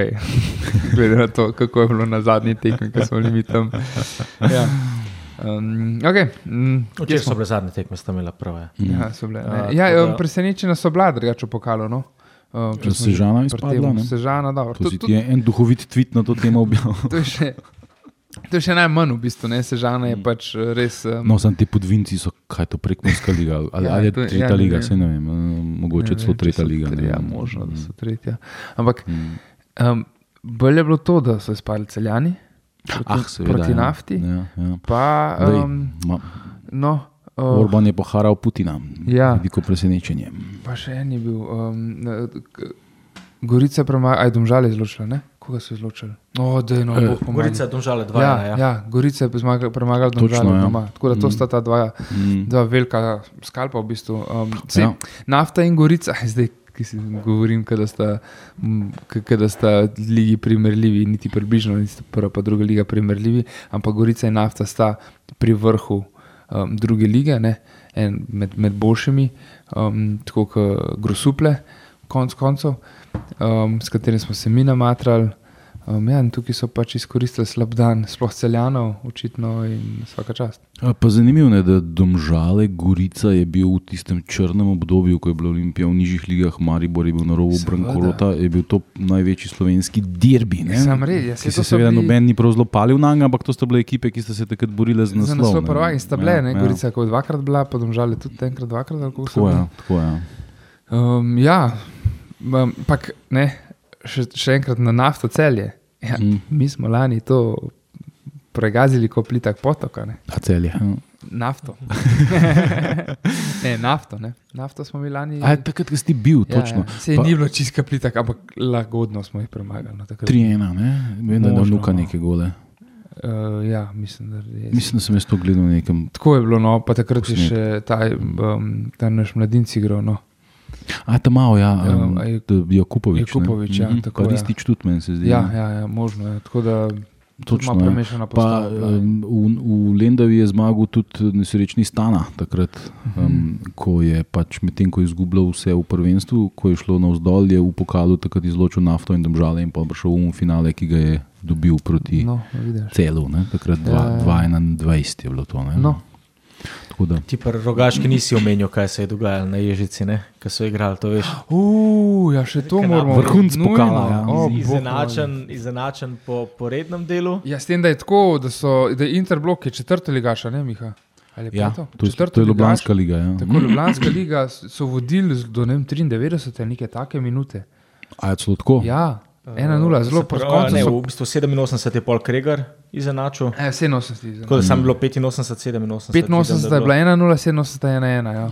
Speaker 1: glede na to, kako je bilo na zadnji tekmi, ki smo bili mi tam. Ja. Um, okay. mm,
Speaker 3: Včeraj so bile zadnje tekme, sta imela prve.
Speaker 1: Ja, so bile.
Speaker 3: Ja,
Speaker 1: ne. Ja, ja, presenečena so bila, drugače v pokalu. No? Uh,
Speaker 2: Sežana
Speaker 1: pri
Speaker 2: izpadla?
Speaker 1: Sežana, dobro.
Speaker 2: To
Speaker 1: To,
Speaker 2: si
Speaker 1: to,
Speaker 2: ti je en duhovit tweet na to temo objavil.
Speaker 1: to, je še, to je še najmanj v bistvu. Ne? Sežana je pač eh, res. Um,
Speaker 2: No, sem ti podvinci, so kaj to prekmorska liga, ali,
Speaker 1: Ja,
Speaker 2: ja, ali je
Speaker 1: to- ja,
Speaker 2: tretja
Speaker 1: ne
Speaker 2: liga,
Speaker 1: vem.
Speaker 2: se ne vem, eh, mogoče
Speaker 1: ne
Speaker 2: celo
Speaker 1: vem,
Speaker 2: tretja liga.
Speaker 1: tri-
Speaker 2: ne
Speaker 1: Ja, možno, da
Speaker 2: Mm.
Speaker 1: so tretja. Ampak
Speaker 2: Mm.
Speaker 1: um, bolje je bilo to, da so izpadli celjani proti,
Speaker 2: Ah, seveda,
Speaker 1: proti
Speaker 2: ja.
Speaker 1: nafti.
Speaker 2: Ja, ja.
Speaker 1: Pa,
Speaker 2: Dej,
Speaker 1: um,
Speaker 2: ma-
Speaker 1: no, uh,
Speaker 2: Orban je poharal Putina.
Speaker 1: Ja.
Speaker 2: Veliko presenečenje.
Speaker 1: pa še en je bil. Um, eh, Gorica premaga, aj domžale izločila, ne? Koga so izločili? O, da je no,
Speaker 2: Eh,
Speaker 1: Bog pomagaj.
Speaker 3: Gorica je domžale dva.
Speaker 1: Ja,
Speaker 3: ena,
Speaker 1: ja. ja, Gorica je premagala
Speaker 2: Točno,
Speaker 1: Domžale
Speaker 2: ja.
Speaker 1: doma. Tako da to
Speaker 2: Mm.
Speaker 1: sta ta dva,
Speaker 2: Mm.
Speaker 1: dva velika skalpa v bistvu. Um, sej,
Speaker 2: Ja.
Speaker 1: Nafta in Gorica, zdaj ki si govorim, da sta, mm, k- ke da sta ligi primerljivi, niti približno, niti prva pa druga liga primerljivi, ampak Gorica in Nafta sta pri vrhu um, druge lige, ne, en, med, med boljšimi, um, tako kot Grosuple, konc koncev, um, s katerim smo se mi namatrali. Um, ja, in tukaj so pač izkoristili slab dan, sploh celjanov, očitno in vsaka čast.
Speaker 2: A Pa zanimivo je, da Domžale, Gorica je bil v tistem črnem obdobju, ko je bila Olimpija v nižjih ligah, Maribor je bil na robu
Speaker 1: Seveda.
Speaker 2: Brankorota, je bil to največji slovenski derbi. ne?
Speaker 1: Sam red, ja,
Speaker 2: se
Speaker 1: so
Speaker 2: seveda
Speaker 1: bili-
Speaker 2: noben ni prav zelo palil na njega, ampak to sta bile ekipe, ki sta se takrat borile za
Speaker 1: Za
Speaker 2: naslov. ne.
Speaker 1: prvaki sta bile,
Speaker 2: Ja,
Speaker 1: ne,
Speaker 2: ja.
Speaker 1: Gorica je kot dvakrat bila, pa domžale tudi enkrat, dvakrat. so
Speaker 2: Tako je,
Speaker 1: bili.
Speaker 2: tako je.
Speaker 1: Um, ja, um, pak, ne, še, še enkrat na nafto celje. Ja,
Speaker 2: Mm.
Speaker 1: Mi smo lani to pregazili kot plitak potoka. Ne.
Speaker 2: A celje. ja.
Speaker 1: Nafto. ne, nafto, ne. Nafto smo mi lani.
Speaker 2: A takrat, ko si bil, točno.
Speaker 1: Ja, Se
Speaker 2: Pa-
Speaker 1: ni bilo čistka plitak, ampak lagodno smo jih premagali. No, takrat.
Speaker 2: 3-1, ne? Vem, da je nuka
Speaker 1: no.
Speaker 2: neke gole.
Speaker 1: Uh, ja, mislim, da je.
Speaker 2: Mislim, da sem jaz to gledal na nekem.
Speaker 1: Tako je bilo, no, pa takrat je še ta, um, ta naš mladinci igral. No.
Speaker 2: A, tam malo, ja.
Speaker 1: Ja,
Speaker 2: Um,
Speaker 1: a je-
Speaker 2: Jakupovič.
Speaker 1: Jakupovič, ja, tako, ja.
Speaker 2: Pa Ristič tudi meni se zdi.
Speaker 1: Ja,
Speaker 2: ne.
Speaker 1: ja, ja, možno je. Tako da
Speaker 2: Točno,
Speaker 1: ima
Speaker 2: ja.
Speaker 1: premešana
Speaker 2: Pa,
Speaker 1: postava. ne.
Speaker 2: um, v, v Lendavi je zmagal tudi nesrečni Stana, takrat,
Speaker 1: Mhm.
Speaker 2: um, ko je pač medtem, ko je izgubljal vse v prvenstvu, ko je šlo navzdol, je v pokalu takrat izločil nafto in domžale in pa prišel v finale, ki ga je dobil proti no.
Speaker 1: Vidiš.
Speaker 2: celu. Ne? Takrat
Speaker 1: Ja, ja.
Speaker 2: 2-21 je bilo to. Ne?
Speaker 1: No,
Speaker 2: Tako
Speaker 3: Ti pa rogaški nisi omenil, kaj se je dogajalo na Ježici, ne? ko so igrali. To veš.
Speaker 1: uh, ja, še to
Speaker 3: Kanal.
Speaker 1: moramo.
Speaker 2: Vrhunec
Speaker 1: nujno.
Speaker 2: pokala, ja.
Speaker 1: O,
Speaker 3: Iz- Izenačen, izenačen po, po rednem delu.
Speaker 1: Ja, s tem, da je tako, da, so, da je Interblok je četrta ligaša, ne Miha?
Speaker 2: Ja,
Speaker 1: peto?
Speaker 2: to, je,
Speaker 1: Četrta
Speaker 2: to je. Ljubljanska liga. Ja.
Speaker 1: Tako Ljubljanska liga so vodili z- do ne vem, 93 ali neke take minute.
Speaker 2: A je celo tako?
Speaker 1: Ja, 1-0, zelo
Speaker 3: Se
Speaker 1: po
Speaker 3: pravi,
Speaker 1: koncu.
Speaker 3: ne,
Speaker 1: so-
Speaker 3: V bistvu 87 je pol Kregar izenačil.
Speaker 1: E, 87.
Speaker 3: Tako da sem bilo 85, 87.
Speaker 1: 85 je bila 1-0, 87 je 1-1. Ja.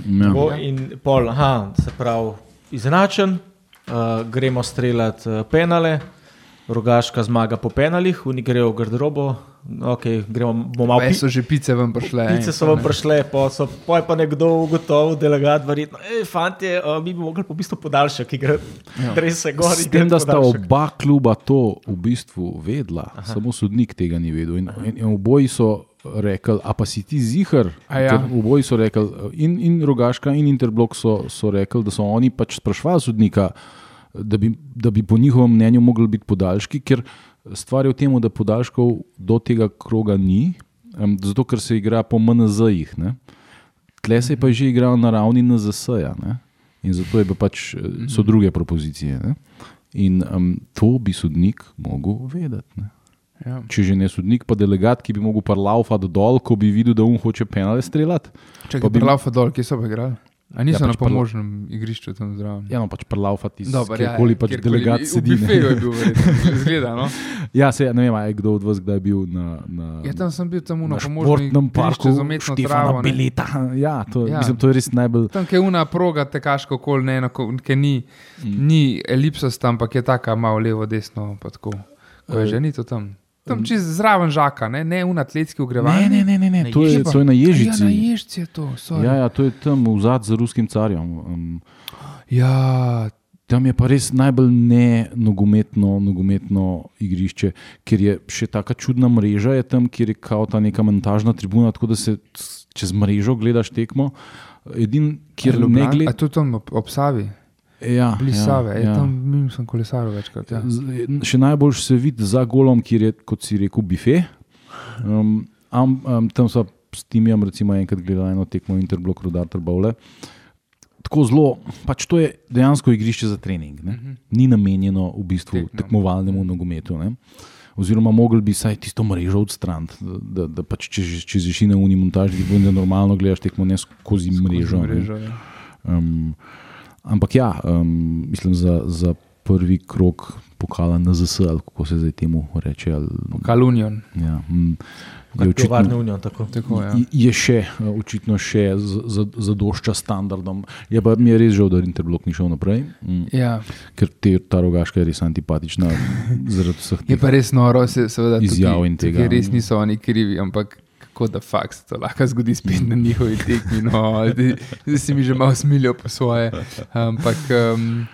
Speaker 2: Ja.
Speaker 3: In pol, aha, se pravi, izenačen, uh, gremo streljati uh, penale, rogaška zmaga po penalih, oni grejo v garderobo, okay, gremo, bomo malo
Speaker 1: Pa so že pice ven prišle.
Speaker 3: Pice so vam prišle, pa, so, pa je pa nekdo ugotovil, delegat, verjetno, hej, fanti, uh, mi bi mogli po bistvu podaljšati, ki gre res se gor.
Speaker 2: S tem, da sta oba kluba to v bistvu vedela, Aha. samo sodnik tega ni vedel. In, in, in oboji so rekli, a pa si ti zihar.
Speaker 1: A ja.
Speaker 2: Oboji so rekli, in, in Rogaška in Interblok so, so rekli, da so oni pač sprašvali sodnika, da bi, da bi po njihovem mnenju mogli biti podaljški, ker stvar je v tem, da podaljškov do tega kroga ni, um, zato ker se igra po MNZ-jih. Tle se je pa že igral na ravni NZS-ja. In zato je pa pač, eh, so druge propozicije. Ne? In um, to bi sodnik mogel vedeti. Ne?
Speaker 1: Ja.
Speaker 2: Če že ne sodnik, pa delegat, ki bi mogel parlaufati dol, ko bi videl, da um hoče penale streljati.
Speaker 1: Če bi Laufa dol, kje so pa igrali? A niso
Speaker 2: Ja, pač
Speaker 1: na pomožnem igrišču tam zraven?
Speaker 2: Ja, no, pač parlaufati iz
Speaker 1: Dobar, ja,
Speaker 2: kjerkoli pač
Speaker 1: kjerkoli.
Speaker 2: delegat
Speaker 1: V
Speaker 2: sedi. ne.
Speaker 1: bifeju je bil, izgleda. No?
Speaker 2: Ja, se, ne vem, je kdo od vas kdaj bil na, na,
Speaker 1: Ja, tam sem bil tam
Speaker 2: na športnem parku Štefana. Beleta. Ja, to, ja. Mislim, to je res najbolj.
Speaker 1: Tam, kjer je una proga, tekaško okol, ne, enako, ki ni, mm. ni elipsasta, ampak je taka malo levo, desno. pa tako. Ko je že ni to tam. Tam čez zraven žaka, ne, ne un atletski
Speaker 2: Ne,
Speaker 1: ogrevalnik.
Speaker 2: ne, ne, ne, ne.
Speaker 3: Na
Speaker 2: To, je,
Speaker 1: Ježici.
Speaker 2: to je na
Speaker 1: Ja,
Speaker 2: Ježici.
Speaker 1: na ježci je to. sorry.
Speaker 2: Ja, ja, to je tam v zad za ruskim carjem. Um,
Speaker 1: ja,
Speaker 2: Tam je pa res najbolj ne nogometno, nogometno igrišče, ker je še tako čudna mreža, je tam, kjer je kao ta neka montažna tribuna, tako da se čez mrežo gledaš tekmo. Edin, kjer ne
Speaker 1: Ljubljan- A
Speaker 2: gledaš.
Speaker 1: tudi tam ob, ob Savi,
Speaker 2: Ja,
Speaker 1: blizu
Speaker 2: ja,
Speaker 1: ja. tam mimo sem kolesaril večkrat. Ja.
Speaker 2: Z- Še najbolj se vidi za golom, kjer je, kot si rekel, bife. Um, am, um, tam so s Timijem, recimo, enkrat gledali eno tekmo Interblok, Rudar, Trbovle. Tako zelo, pač to je dejansko igrišče za trening. Ne? Ni namenjeno v bistvu
Speaker 1: Tekmam.
Speaker 2: tekmovalnemu nogometu. Ne? Oziroma, mogli bi vsaj tisto mrežo odstraniti, da, da, da pač če, če si na uni montaži, da normalno gledaš tekmo ne skozi mrežo. ne.
Speaker 1: mrežo ja.
Speaker 2: Um, ampak ja, um, mislim za, za prvi krok pokala NZS, ali kako se zdaj temu reče. Ali,
Speaker 1: Kalunion.
Speaker 2: ja, mm, je,
Speaker 3: Varne
Speaker 2: očitno,
Speaker 3: unijo. Tako.
Speaker 1: Tako, ja.
Speaker 2: je še, uh, očitno še z- z- zadošča standardom. Je pa mi je res žal, da Interblok ni šel naprej, mm,
Speaker 1: Ja.
Speaker 2: ker te, ta rogaška je res antipatična
Speaker 1: Je pa res noro, se, seveda,
Speaker 2: Izjav
Speaker 1: tukaj-
Speaker 2: in tega.
Speaker 1: tukaj Res niso oni krivi, ampak kako da faks to lahko zgodi spet na njihovi tekmi. No, zdaj, si mi že malo smilijo po svoje. Ampak. Um,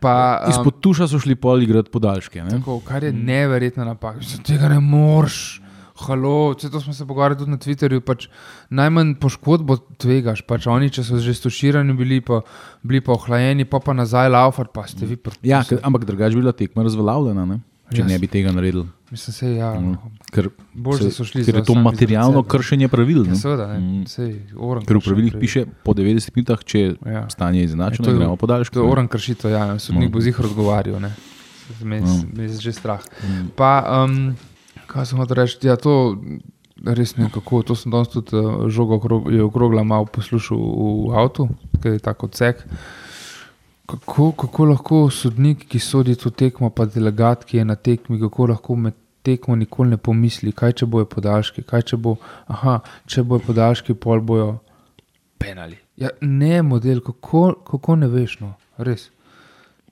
Speaker 1: pa, um,
Speaker 2: Izpod tuša so šli pol igrati podaljške. Ne?
Speaker 1: tako, kar je neverjetna napaka. Tega ne moreš. Halo, vse to smo se pogovarjali tudi na Twitterju. Pač najmanj poškodbo tvegaš. Pač oni, če so že stoširani bili, pa, bili pa ohlajeni, pa pa nazaj laufat, pa ste vi proti.
Speaker 2: Ja, ampak drugače bi bila tekma razveljavljena. Če
Speaker 1: Jaz-
Speaker 2: ne bi tega naredili.
Speaker 1: Mislim, se, ja,
Speaker 2: Mm. Ker,
Speaker 1: Bolj,
Speaker 2: se-
Speaker 1: so šli
Speaker 2: ker je to materialno kršenje pravil.
Speaker 1: Ja, seveda, ne,
Speaker 2: Mm.
Speaker 1: sej,
Speaker 2: Ker v pravilih
Speaker 1: pravil.
Speaker 2: piše po 90 minutah, če je
Speaker 1: Ja.
Speaker 2: stanje izenačeno,
Speaker 1: Ja, je-
Speaker 2: gremo podaljško.
Speaker 1: To je oran kršitev, ja, sodnik
Speaker 2: No.
Speaker 1: bo zihar odgovarjal. ne. Me
Speaker 2: No.
Speaker 1: je že strah.
Speaker 2: Mm.
Speaker 1: Pa, um, kaj sem hotel reči, ja, to res ne kako. To sem danes tudi uh, žogo okrog, okrogla malo poslušal v avtu, ker je tako odsek. Kako, kako lahko sodnik, ki sodi to tekmo, pa delegat, ki je na tekmi, kako lahko med tekmo nikoli ne pomisli, kaj če bojo podaljški, kaj če bo, aha, če bojo podaljški, pol bojo penali. Ja, ne, model, kako, kako ne veš, no, res.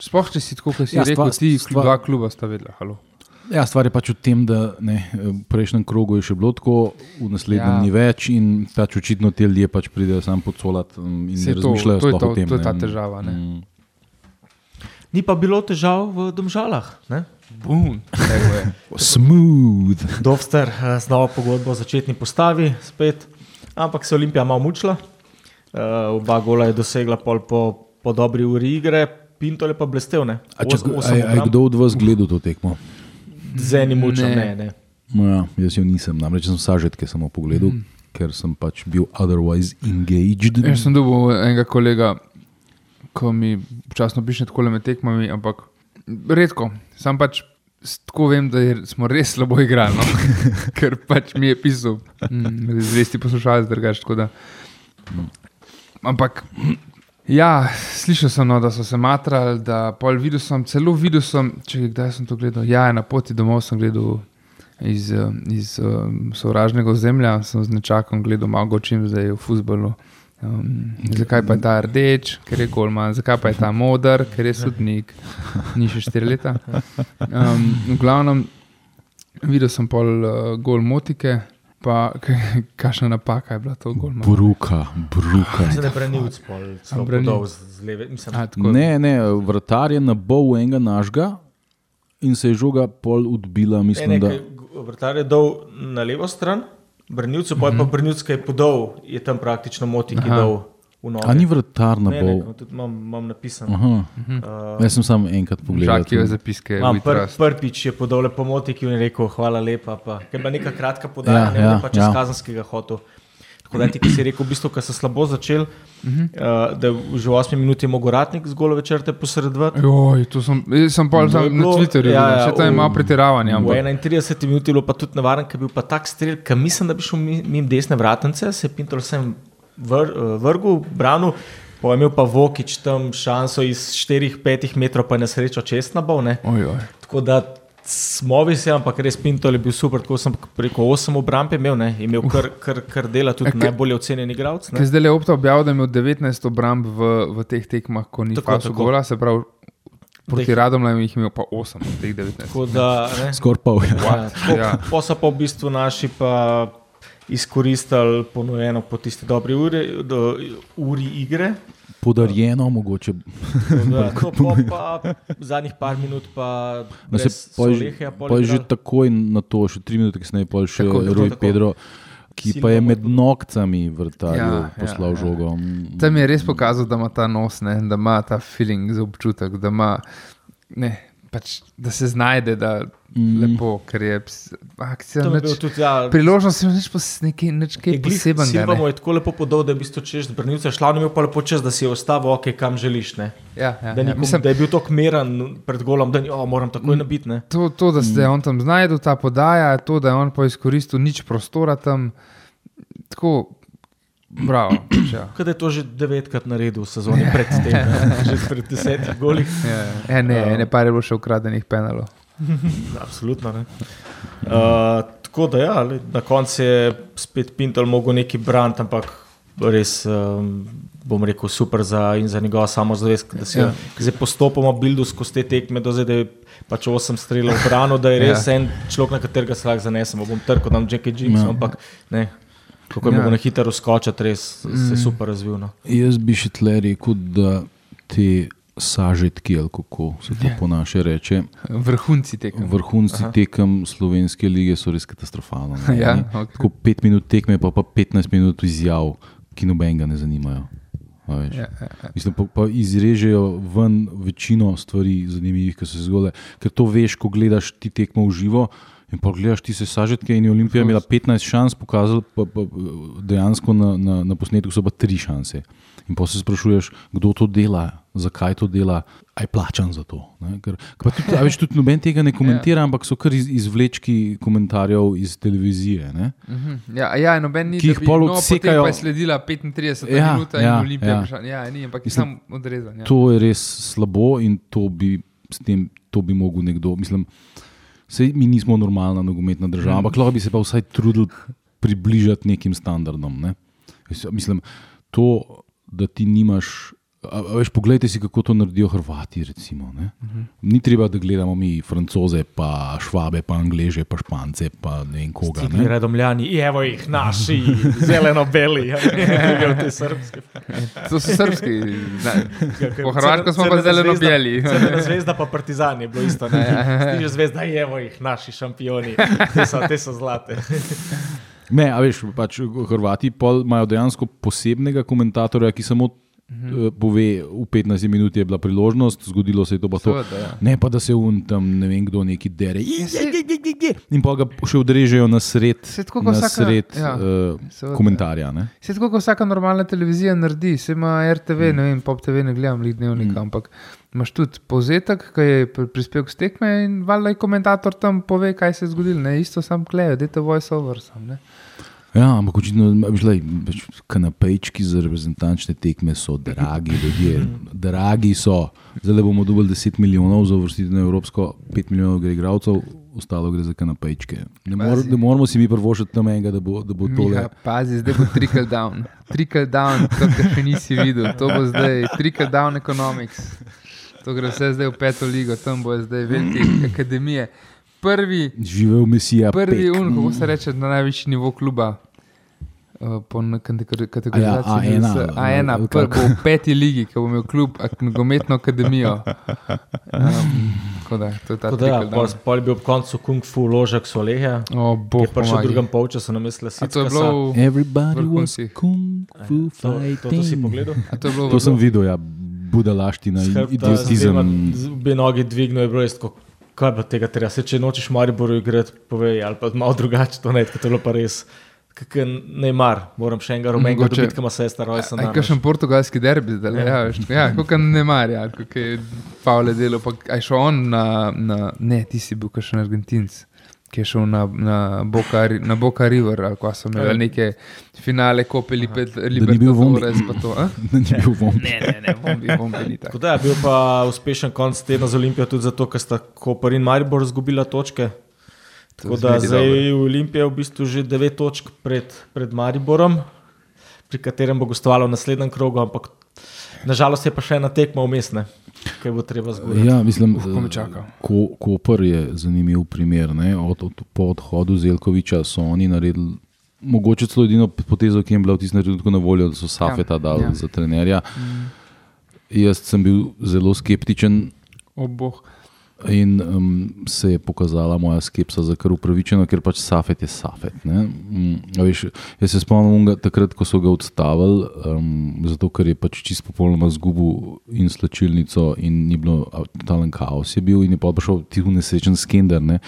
Speaker 1: Sploh če si tako, kot si
Speaker 2: Ja,
Speaker 1: rekel,
Speaker 2: stvar-
Speaker 1: ti
Speaker 2: stvar-
Speaker 1: dva kluba sta vedela. Halo.
Speaker 2: Ja, stvar je pač v tem, da ne, v prejšnjem krogu je še bilo tako, v naslednjem
Speaker 1: Ja.
Speaker 2: ni več in pač očitno te ljudje pač pridejo sam podsolat um, in ne
Speaker 1: to-
Speaker 2: razmišljajo
Speaker 1: to
Speaker 2: sploh
Speaker 1: to-
Speaker 2: o tem.
Speaker 1: to je
Speaker 2: ne.
Speaker 1: ta težava, ne.
Speaker 2: Mm.
Speaker 3: Ni pa bilo težav v domžalah. Ne?
Speaker 1: Je.
Speaker 2: Smooth.
Speaker 3: Dovster eh, z novo pogodbo v začetni postavi, spet. Ampak se je Olimpija malo mučila. Uh, oba gola je dosegla pol po, po dobri uri igre, Pinto je pa blestev. ne.
Speaker 2: A, če,
Speaker 3: Osem-
Speaker 2: a, a
Speaker 3: obramb.
Speaker 2: kdo od vas gledal to tekmo?
Speaker 3: Z enim mučem,
Speaker 1: Ne.
Speaker 3: ne. ne.
Speaker 2: No, ja, jaz jo nisem, namreč sem sažetke samo pogledal, mm. ker sem pač bil otherwise engaged.
Speaker 1: Jaz sem dobil enega kolega, ko mi včasih piše tako med tekmami, ampak redko. Sam pač tako vem, da je, smo res slabo igrali, no? ker pač mi je pisal, mm, zvesti poslušalec, drugač. Ampak. Ja, slišal sem, no, da so se matrali, da pol videl sem, celo videl sem, če kdaj sem to gledal. Ja, na poti domov sem gledal iz, iz um, sovražnega ozemlja, sem z nečakom gledal malo čim zdaj v fusbalu. Um, zakaj pa je ta rdeč, ker je golman, zakaj pa je ta moder, ker je sodnik, ni še štiri leta. Um, v glavnem, videl sem pol uh, gol motike, pa kakšna napaka je bila to golman.
Speaker 2: Bruka, bruka.
Speaker 3: Se ne branilc pol, celo
Speaker 1: branil.
Speaker 3: podal z leve. Mislim,
Speaker 1: A, tako-
Speaker 2: Ne, ne, vratar je nabol enega našega in se je žoga pol odbila, mislim,
Speaker 3: ne,
Speaker 2: da.
Speaker 3: kaj Vrtar je dal na levo stran, branilcu pa je pa ki je podal, je tam praktično moti, ki je dal.
Speaker 2: A ni
Speaker 3: Ne, ne,
Speaker 2: nabol?
Speaker 3: tudi imam, imam napisano.
Speaker 2: Aha,
Speaker 3: Uh,
Speaker 2: jaz sem samo enkrat pogledal.
Speaker 1: Žakijo
Speaker 2: to.
Speaker 1: zapiske,
Speaker 3: Imam pr, prvič je podal lepo moti, ki je rekel: Hvala lepa. Pa. Ker je bila neka kratka podaja,
Speaker 2: Ja,
Speaker 3: ne
Speaker 2: ja,
Speaker 3: ja, pa čez
Speaker 2: ja.
Speaker 3: ja. kazenskega hotel. Tako da ti, ki si rekel, v bistvu, ko si slabo začel, uh -huh. uh, da je že v 8 minuti mogel ratnik z golove črte posredovati.
Speaker 1: Joj, to sem, sem
Speaker 3: je
Speaker 1: tam na
Speaker 3: bilo-
Speaker 1: Twitterju,
Speaker 3: ja,
Speaker 1: ja, še tam je
Speaker 3: v-
Speaker 1: malo pretiravanja.
Speaker 3: V
Speaker 1: Ampak,
Speaker 3: 31 minuti je bilo pa tudi nevaren, ker je bil pa tak strel, ki mislim, da bi šel mi- mimo desne vratnice, se je Pintor sem vr, eh, vrgel, branil. Pa je imel pa Vokič tam šanso iz 4-5 metrov, pa je na srečo čest nabal. ne.
Speaker 1: oj, oj.
Speaker 3: Tako da smo visi, ampak res Pinto je bil super. Tako sem preko 8 obramb imel, ne, imel kar, kar, kar dela, tudi
Speaker 1: ke-
Speaker 3: najbolje ocenjen igralec. ne.
Speaker 1: Ker zdaj le opta objavil, da je imel 19 obramb v, v teh tekmah, ko ni
Speaker 3: Tako, tako.
Speaker 1: gola, se pravi, proti Radomljam jih je imel pa 8 od teh 19.
Speaker 3: Tako da, ne,
Speaker 2: Skoraj pol. Ja.
Speaker 3: Ja, tako,
Speaker 1: Ja.
Speaker 3: Po so pa v bistvu naši pa izkoristili ponujeno po tisti dobri uri, do, uri igre.
Speaker 2: Podarjeno, mogoče.
Speaker 3: Tako Da, to po pa zadnjih par minut pa
Speaker 2: No, se, pol,
Speaker 3: Solehija pol
Speaker 2: pol že takoj na to, še tri minute kasneje, pol še
Speaker 1: Tako, tako,
Speaker 2: Rui
Speaker 3: tako.
Speaker 2: Pedro, ki pa je med
Speaker 3: tudi.
Speaker 2: nokcami vrtarju
Speaker 1: Ja,
Speaker 2: ja,
Speaker 1: ja,
Speaker 2: poslal
Speaker 1: ja.
Speaker 2: ja, žogo. Mm,
Speaker 1: Tam je res pokazal, da ima ta nos, ne, da ima ta feeling za občutek, da, ima, ne, pač, da se znajde, da mm. lepo, ker je akcija.
Speaker 3: Tam je
Speaker 1: Nič,
Speaker 3: tudi, ja,
Speaker 1: priložnost je nič, nekaj, nič kaj posebnega.
Speaker 3: Silva mu je tako lepo podal, da je v bistvu češ z brnilca šla, imel pa lepo čez, da si je ostavil, ok, kam želiš. Ne?
Speaker 1: Ja, ja,
Speaker 3: Da,
Speaker 1: ja.
Speaker 3: nikom,
Speaker 1: Mislim,
Speaker 3: da je bil tako meren pred golom, da ni, oh, moram takoj nabiti. ne.
Speaker 1: To, to, da se je on tam znašel, ta podaja, to, da je on pa izkoristil nič prostora tam, tako, bravo. pač Ja.
Speaker 3: Kaj je to že devetkrat naredil v sezoni pred tem, že pred desetimi goli.
Speaker 1: Ja, e, ne, ne, pa je bilo še ukradenih penalov.
Speaker 3: Absolutno. Ne? Uh, tako da, ja, le, na koncu je spet Pintel mogel neki brant, ampak res um, bom rekel super za, in za njegovo samozavest, da se
Speaker 1: Ja.
Speaker 3: zdaj postopoma bildu skozi te tekme, do zdaj da je pač osem strelov v brano, da je res
Speaker 1: Ja.
Speaker 3: en človek, na katerega se lahko zanesemo. Bom trkal tam Jackie James,
Speaker 2: Ja.
Speaker 3: ampak ne. Kako je
Speaker 1: Ja.
Speaker 3: na hitro skočiti, res se je
Speaker 1: Mm.
Speaker 3: super razvil. No.
Speaker 2: Jaz bi še tle rekel, da te sažetki, ali kako se to
Speaker 1: Ja.
Speaker 2: po naše reče,
Speaker 1: Vrhunci tekem.
Speaker 2: vrhunci
Speaker 3: Aha.
Speaker 2: tekem slovenske lige so res katastrofalni. ne.
Speaker 1: Ja,
Speaker 2: Oni
Speaker 1: okej.
Speaker 2: Tako pet minut tekme, pa pa 15 minut izjav, ki nobenega ne zanimajo.
Speaker 1: Ja, ja, ja.
Speaker 2: Mislim, pa, pa izrežejo ven večino stvari zanimivih, ki so se zgodile. Ker to veš, ko gledaš ti tekmo v živo. In pa gledaš ti se sažetke, in je Olimpija imela 15 šans, pokazala pa, pa dejansko na, na, na posnetku so pa 3 šanse. In pa se sprašuješ, kdo to dela, zakaj to dela, aj plačan za to. ne. Ker, tudi, a veš, tudi noben tega ne komentira, ampak so kar iz, izvlečki komentarjev iz televizije. Ne?
Speaker 1: Mhm. Ja, ja, noben ni,
Speaker 2: jih pol
Speaker 1: no,
Speaker 2: odsekajo-
Speaker 1: pa je sledila 35
Speaker 2: Ja,
Speaker 1: minut in
Speaker 2: ja,
Speaker 1: Olimpija.
Speaker 2: ja.
Speaker 1: Ja, ja ni, ampak je
Speaker 2: Mislim,
Speaker 1: sam odrezan. Ja.
Speaker 2: To je res slabo in to bi, tem, to bi mogel nekdo. Mislim, sej mi nismo normalna nogometna država, ampak lahko bi se pa vsaj trudili približati nekim standardom. Ne? Mislim, to, da ti nimaš. A, a veš, poglejte si, kako to naredijo Hrvati. Recimo, ne? Ni treba, da gledamo mi francoze, pa švabe, pa angleže, pa špance, pa ne vem koga.
Speaker 3: Ti
Speaker 2: Ne?
Speaker 3: redomljani, evo jih naši, zeleno-beli, ja, ne te srpske.
Speaker 1: To so srpski. ne. Po Hrvaško smo pa zeleno beli.
Speaker 3: Zelena zvezda pa partizan je bilo isto. ne. Stiže zvezda, evo jih naši šampioni, te so, te so zlate.
Speaker 2: Ne, a veš, pač Hrvati pol imajo dejansko posebnega komentatorja, ki samo mhm. pove, v 15 minut je bila priložnost, zgodilo se je to pa to.
Speaker 1: Seveda, ja.
Speaker 2: Ne pa da se un tam ne vem kdo neki dere.
Speaker 1: saj-
Speaker 2: In pa ga še odrežejo na sred,
Speaker 1: Saj tako
Speaker 2: na
Speaker 1: vsaka-
Speaker 2: sred
Speaker 1: ja,
Speaker 2: uh,
Speaker 1: seveda.
Speaker 2: komentarja. Ne?
Speaker 1: Se tako kot vsaka normalna televizija naredi, se ima RTV,
Speaker 2: Mm.
Speaker 1: ne vem, pop TV ne gledam, lih dnevnika, ampak imaš tudi povzetek, ki je pri- prispevek z tekme in valjda je komentator tam pove, kaj se je zgodilo, ne isto sam klejo, dajte voice over sam. Ne?
Speaker 2: Ja, ampak očitno, žlej, kanapejčki za reprezentančne tekme so dragi, ljudje. Dragi so. Zdaj bomo dobili 10 milijonov za uvrstitev na Evropsko, 5 milijonov gre igralcev, ostalo gre za kanapejčke. Ne, mor, ne moramo si mi prvošiti tam enega, da bo, da bo tole.
Speaker 1: Miha, pazi, zdaj bo trickle down. Trickle down, to, kar še nisi videl, to bo zdaj trickle down economics. To gre vse zdaj v peto ligo, tam bo zdaj velike akademije. Prvi,
Speaker 2: Živel Mesija.
Speaker 1: prvi
Speaker 2: Pek.
Speaker 1: un, kako se reče, na najvišji nivo kluba. uh, Po kategorizaciji
Speaker 2: A ja, A1
Speaker 1: NLS.
Speaker 2: ali-
Speaker 1: A1,
Speaker 2: ali
Speaker 1: prvo
Speaker 2: kako?
Speaker 1: v peti ligi, ki bo imel klub nogometno akademijo. Um, da, to je ta
Speaker 3: da, ja, pol, pol je bil ob koncu kung fu ložek Soleja,
Speaker 1: O, bog
Speaker 3: je prišel v drugem polčasu na misle
Speaker 1: A to je bilo,
Speaker 2: Everybody was kung fu
Speaker 3: To, to, to si
Speaker 2: fighting.
Speaker 3: pogledal?
Speaker 1: a to je bilo
Speaker 2: To sem
Speaker 1: v-
Speaker 2: videl, ja, budalaština in idiotizem.
Speaker 3: Obe nogi dvignil je bilo res tako. Kaj pa tega treba? Se, če nočeš Mariboru igrati, povej, ali pa malo drugače, to ne, to je bilo pa res. Kakor ne mar, moram še enega rumenega dobiti, ki ima sestra rojstva.
Speaker 1: Aj, kakšen portugalski derbi zdaj, ja, ja, veš, ja kako ne marja, kako je Pavle delo, pa aj šel on na, na, ne, ti si bil kakšen Argentinc, ki je šel na, na, Boca, na Boca River, ali pa so imeli neke finale, kopeli pet
Speaker 2: ni bil Vombi.
Speaker 1: Libertadores, pa to, a?
Speaker 2: Ni bil vom.
Speaker 1: Ne, ne, ne, bombi, bombi ni tako.
Speaker 3: Da je bil pa uspešen konc tedna z Olimpijo tudi zato, ker sta Koper in Maribor izgubila točke. Tako da zdaj
Speaker 1: dobro.
Speaker 3: Olimpija v bistvu že 9 točk pred, pred Mariborom, pri katerem bo gostovala v naslednjem krogu, ampak nažalost je pa še ena tekma umestne, ki bo treba zgoditi.
Speaker 2: Ja, mislim,
Speaker 1: Uf, ko
Speaker 2: Koper je zanimiv primer. ne. Od, od, po odhodu Zelkoviča so oni naredili. Mogoče celo edino potezo, ki jim je bila v tistem trenutku na voljo, da so Safeta dali
Speaker 1: ja.
Speaker 2: za trenerja. Jaz sem bil zelo skeptičen
Speaker 1: O, boh.
Speaker 2: In um, se je pokazala moja skepsa za kar upravičeno, ker pač Safet je Safet. a veš, jaz se spomnim onega takrat, ko so ga odstavili, um, zato ker je pač čisto popolnoma zgubil in slačilnico, in ni bilo totalen kaos je bil, in je pa prišel ti nesrečen skender. Ne.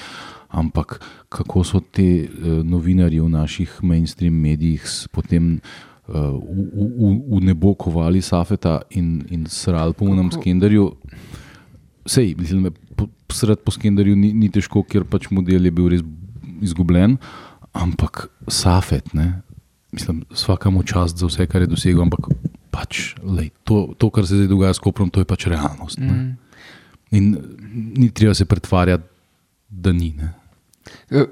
Speaker 2: Ampak kako so ti uh, novinarji v naših mainstream medijih potem uh, v, v, v nebo kovali Safeta in, in srali po unem skenderju. Sej, mislim, sred po skenderju ni, ni težko, ker pač model je bil res izgubljen, ampak Safet, ne, mislim, vsakamo čast za vse, kar je dosegel, ampak pač, lej, to, to, kar se zdaj dogaja s Koprom, to je pač realnost. Ne.
Speaker 1: Mm.
Speaker 2: In ni treba se pretvarjati, da ni. Ne.
Speaker 1: E,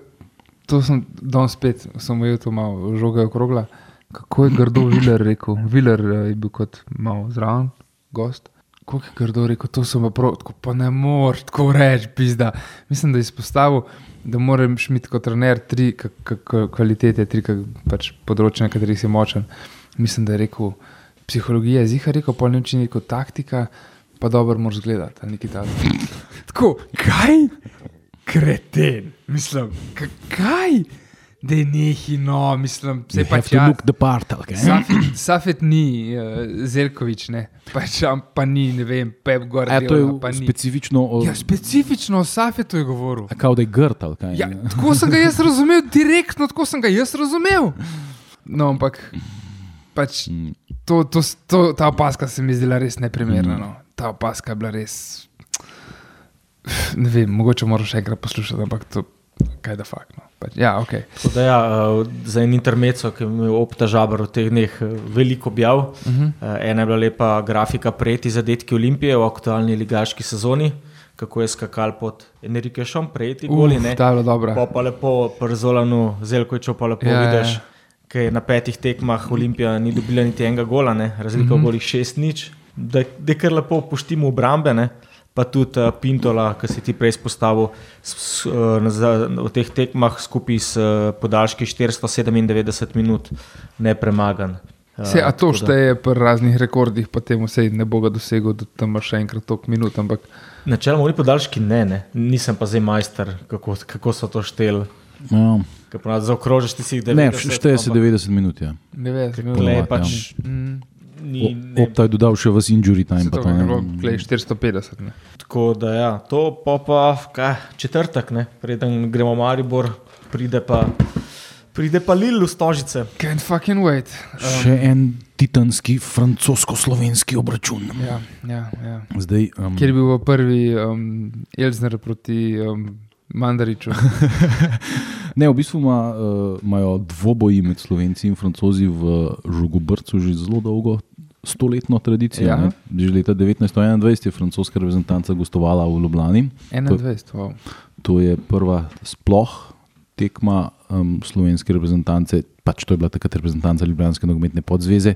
Speaker 1: To sem danes spet, sem ujel to malo žoga okrogla. Kako je grdo Viler rekel? Viler eh, je bil kot malo zraven, gost. Kako je grdo rekel, to sem pa prav, tako pa ne moreš tako reči, pizda. Mislim, da je izpostavil, da moraš imeti kot trener tri kvalitete, tri pač področja, na katerih si močen. Mislim, da je rekel psihologija, ziha rekel, pol ne učini kot taktika, pa dobro moraš gledati, ali nekaj takega. Tako, kaj? kreten. Mislim, kaj? Da je nehi, no, mislim,
Speaker 2: You
Speaker 1: se
Speaker 2: have
Speaker 1: pač ja.
Speaker 2: look the part, okay?
Speaker 1: Safet, Safet ni, uh, Zelkovič ne, pač, pa ni, ne vem, Pep Guardiola.
Speaker 2: ja, to je
Speaker 1: pa ni.
Speaker 2: specifično o,
Speaker 1: Ja, specifično o Safetu je govoril.
Speaker 2: a kao da je grd ali kaj.
Speaker 1: Ja, tako sem ga jaz razumel, direktno tako sem ga jaz razumel. No, ampak pač, to, to, to, ta opaska se mi zdela res neprimerna. No. Ta opaska je bila res. Ne vem, mogoče moraš še enkrat poslušati, ampak to kaj da fakt. No. Pač, ja, ok.
Speaker 3: Tako Da ja, eh, za en intermezzo, ki je imel opta žabr v teh dneh eh, veliko objav.
Speaker 1: Uh -huh.
Speaker 3: Eh, Ena je bila lepa grafika prejeti zadetki Olimpije v aktualni ligaški sezoni, kako je skakal pod Enrikešom, prejeti goli.
Speaker 1: je bila dobra.
Speaker 3: Pa pa lepo pri Zolanu, Zelkoviču pa lepo
Speaker 1: Ja,
Speaker 3: ja,
Speaker 1: ja.
Speaker 3: vidiš, ker na petih tekmah Olimpija ni dobila niti enega gola, ne? razlika mm -hmm. v golih šest nič, da, da kar lepo poštimo obrambe. Ne? Pa tudi uh, Pintola, ki si ti prej izpostavil, s, s, uh, v teh tekmah skupaj s uh, podaljški 497 minut nepremagan. Uh,
Speaker 1: Se, a to šteje pri raznih rekordih, potem vse ne bo ga dosegel, da tam imaš še enkrat toliko minut. Ampak
Speaker 3: Načeloma, oni podaljški ne, ne, nisem pa zdaj majster, kako, kako so to šteli.
Speaker 2: Ja.
Speaker 3: Ponavadi zaokrožiš ti si jih 90.
Speaker 2: Ne, šteje se
Speaker 3: ampak
Speaker 2: 90 minut. Ja.
Speaker 1: ne veš,
Speaker 3: Tle
Speaker 2: Ponovadi,
Speaker 3: je pač
Speaker 1: Mm,
Speaker 3: ni,
Speaker 2: O-
Speaker 3: ne,
Speaker 2: Opta je dodal še vas injury time.
Speaker 1: to
Speaker 2: to,
Speaker 1: je
Speaker 2: ne.
Speaker 1: bilo, glej, 450. Ne.
Speaker 3: Tako da ja, to pa, pa kaj, četrtek, ne? preden gremo v Maribor, pride pa, pride pa Lil v Stožice.
Speaker 1: Can't fucking wait.
Speaker 2: Še en titanski francosko-slovenski obračun.
Speaker 1: Ja, ja, ja.
Speaker 2: Zdaj, um,
Speaker 1: Kjer je bil prvi um, Elzner proti um, Mandariču.
Speaker 2: ne, v bistvu ima, uh, imajo dvoboji med Slovenci in Francozi v Žugobrcu že zelo dolgo. Stoletno tradicijo.
Speaker 1: Ja.
Speaker 2: Ja. Že leta 1921 je francoska reprezentanca gostovala v Ljubljani.
Speaker 1: 21. Wow.
Speaker 2: To je prva sploh tekma um, slovenske reprezentance, pač to je bila takrat reprezentanca Ljubljanske nogometne podzveze.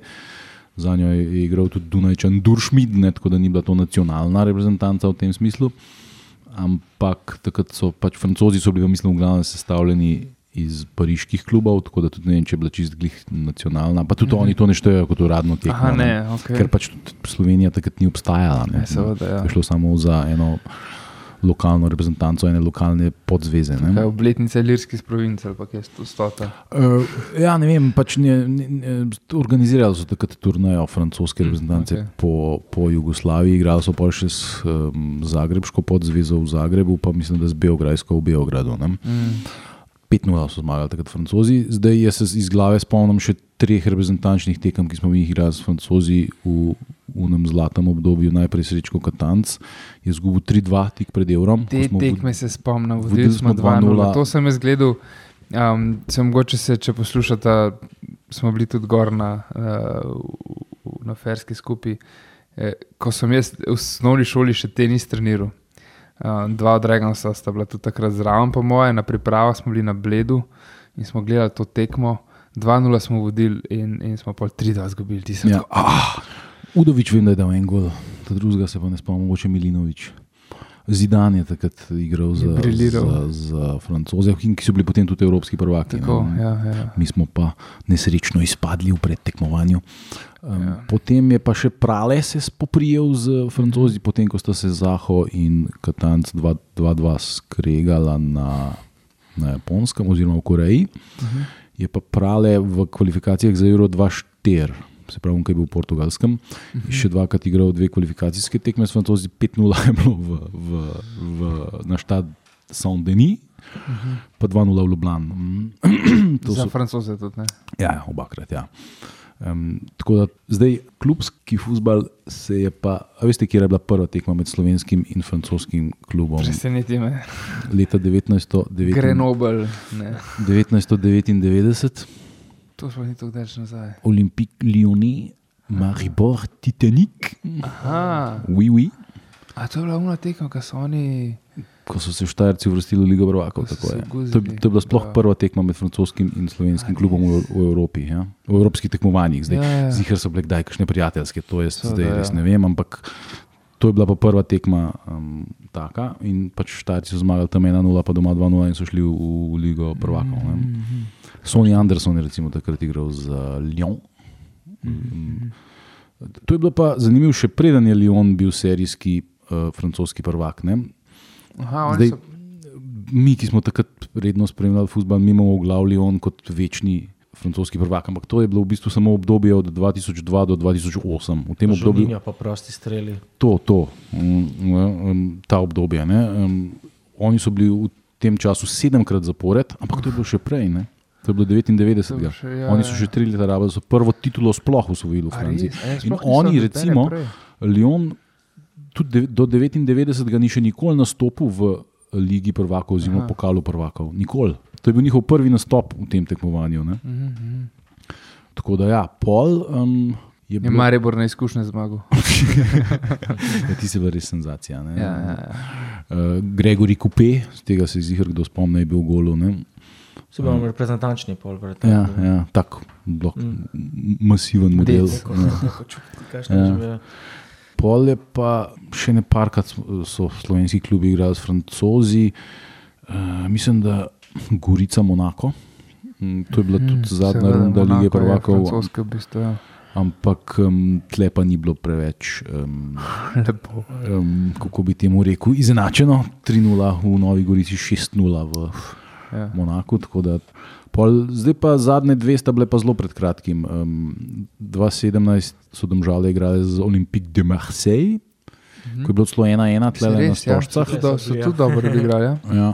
Speaker 2: Za njo je igral tudi Dunajčan Duršmid, ne, tako da ni bila to nacionalna reprezentanca v tem smislu. Ampak takrat so pač francozi so bili, mislim, v glavnem sestavljeni iz pariških klubov, tako da tudi ne vem, če je bila čist glih nacionalna. Pa tudi mm -hmm. oni to ne štejejo kot uradno tekmo.
Speaker 1: Aha, ne, ok.
Speaker 2: Ker pač Slovenija takrat ni obstajala. Ne,
Speaker 1: Ja, seveda, ja.
Speaker 2: Je šlo samo za eno lokalno reprezentanco, ene lokalne podzveze. Ne?
Speaker 1: Kaj je obletnica Ilirskih provinc ali kaj stota.
Speaker 2: Uh, ja, ne vem, pač ne, ne, ne, organizirali so takrat turnejo francoske reprezentance
Speaker 1: okej.
Speaker 2: okay. po, po Jugoslaviji, igrali so pa še s um, Zagrebško podzvezo v Zagrebu, pa mislim, da z Beograjsko v Beogradu. Ne?
Speaker 1: Mm.
Speaker 2: 5-0 so zmagali takrat francozi, zdaj jaz se iz glave spomnim še treh reprezentančnih tekem, ki smo jih igrali s francozi v, v enem zlatem obdobju. Najprej Srečko Katanc je izgubil 3-2 tik pred evrom. ko
Speaker 1: Te tekme se spomnim,
Speaker 2: vodili
Speaker 1: vodili
Speaker 2: smo
Speaker 1: smo 2-0.
Speaker 2: 2:0.
Speaker 1: To sem jaz gledal. Um, se mogoče se, če poslušate, smo bili tudi gor na, uh, na Ferski skupaj. Eh, ko sem jaz v osnovni šoli še tenis treniral, dva od Regansa sta bila tudi takrat zraven, po moje, na pripravah smo bili na Bledu in smo gledali to tekmo. 2-0 smo vodili in, in smo pa 3-2 izgubili.
Speaker 2: Ja.
Speaker 1: ah,
Speaker 2: Udovič vem, da je dal en gol, ta drugega se pa ne spomnim, mogoče Milinovič. Zidan je takrat igral za, za, za francoze, ki so bili potem tudi evropski prvaki.
Speaker 1: tako,
Speaker 2: ne.
Speaker 1: ja, ja.
Speaker 2: Mi smo pa nesrečno izpadli v predtekmovanju. Um,
Speaker 1: Ja.
Speaker 2: ja. Potem je pa še Prale se spoprijel z francozi, potem ko sta se Zaho in Katanc 2-2 skregala na, na Japonskem oziroma v Koreji. Uh
Speaker 1: Mhm.
Speaker 2: -huh. Je pa Prale v kvalifikacijah za Euro 2-4. Se pravi, kaj je bil v portugalskem. Uh -huh. Še dvakrat igral dve kvalifikacijske tekme s francozi, 5-0 je bilo v, v, v, na štad Saint-Denis, uh -huh. pa 2-0 v Ljubljani. Mm. To
Speaker 1: Za
Speaker 2: so-
Speaker 1: francoze tudi ne.
Speaker 2: Ja, ja obakrat. Ja. Um, tako da zdaj klubski futbal se je pa. Veste, kje je bila prva tekma med slovenskim in francoskim klubom?
Speaker 1: Preseneti me.
Speaker 2: Leta 1999.
Speaker 1: Grenoble. Ne.
Speaker 2: 1999,
Speaker 1: To smo ni tako daleč nazaj.
Speaker 2: Olympique Lyonnais, Maribor, Titanic,
Speaker 1: Aha,
Speaker 2: oui, oui.
Speaker 1: a to je bila una tekma, ki so oni.
Speaker 2: Ko so se Štajerci vrstili v Ligo Prvakov.
Speaker 1: Ko so se
Speaker 2: je. To, je- to je bila sploh
Speaker 1: ja.
Speaker 2: prva tekma med francoskim in slovenskim klubom v, v Evropi, ja? v evropskih tekmovanjih. Zdaj,
Speaker 1: Ja, ja.
Speaker 2: Zihar so bile kdaj kakšne prijateljske, to jaz
Speaker 1: Seveda,
Speaker 2: zdaj
Speaker 1: ja.
Speaker 2: res ne vem, ampak to je bila pa prva tekma um, taka in pač Štajerci so zmagali tam 1-0, pa doma 2-0 in so šli v, v Ligo Prvakov.
Speaker 1: Mhm.
Speaker 2: Ne? Sonny Anderson je recimo takrat igral za Lyon. Um, to je bilo pa zanimivo, še preden je Lyon bil serijski uh, francoski prvak. Ne?
Speaker 1: Aha, oni
Speaker 2: Zdaj,
Speaker 1: so.
Speaker 2: mi, ki smo takrat redno spremljali futbol, mi imamo v glavi on kot večni. Francoski prvak, ampak to je bilo v bistvu samo obdobje od 2002 do 2008. V tem obdobju,
Speaker 3: Žulinjo pa prosti streli.
Speaker 2: to, to, um, um, ta obdobje. Ne, oni so bili v tem času sedemkrat zapored, ampak to je bilo še prej. Ne. To je bilo 99.
Speaker 1: To je bilo še, ja,
Speaker 2: oni so
Speaker 1: ja.
Speaker 2: še tri leta rabili, so prvo titulo sploh usvojili v Franciji.
Speaker 1: ja,
Speaker 2: In oni, recimo. Lyon, tudi do 99. ni še nikoli nastopil v Ligi prvakov, oziroma pokalu prvakov. Nikoli. To je bil njihov prvi nastop v tem tekmovanju. Ne?
Speaker 1: Mhm,
Speaker 2: Tako da, ja, pol um, je
Speaker 1: Je
Speaker 2: bil.
Speaker 1: Maribor na izkušnje zmagal.
Speaker 2: Ja, ti si bila res senzacija. ne.
Speaker 1: Ja, ja, ja.
Speaker 2: Uh, Gregori Kupe, z tega se zihar kdo spomni, je bil golo. Ne?
Speaker 3: Se bomo reprezentančni pol, verjetno.
Speaker 2: Ja, ja, tak blok, mm. masiven model.
Speaker 1: Dec.
Speaker 2: Ja. Ja. Pol je pa še ne parkrat so slovenski klubi igrali s francozi, uh, mislim, da Gorica Monako. Mm, To je bila tudi zadnja runda lige prvakov,
Speaker 1: v bistvu, ja.
Speaker 2: ampak um, tle pa ni bilo preveč, um,
Speaker 1: Lepo.
Speaker 2: um, kako bi temu rekel, izenačeno. 3-0 v Novi Gorici, 6-0 v
Speaker 1: Ja.
Speaker 2: Monaku. tako da Pol, zdaj pa zadnje dve sta bile pa zelo pred kratkim. Um, 2017 so domžale igrali z Olympique de Marseille, mm -hmm. ko je bilo celo 1-1, tle na
Speaker 1: ja, so
Speaker 2: stožcah.
Speaker 1: tudi do- so tudi dobro odigrali. Ja.
Speaker 2: Ja.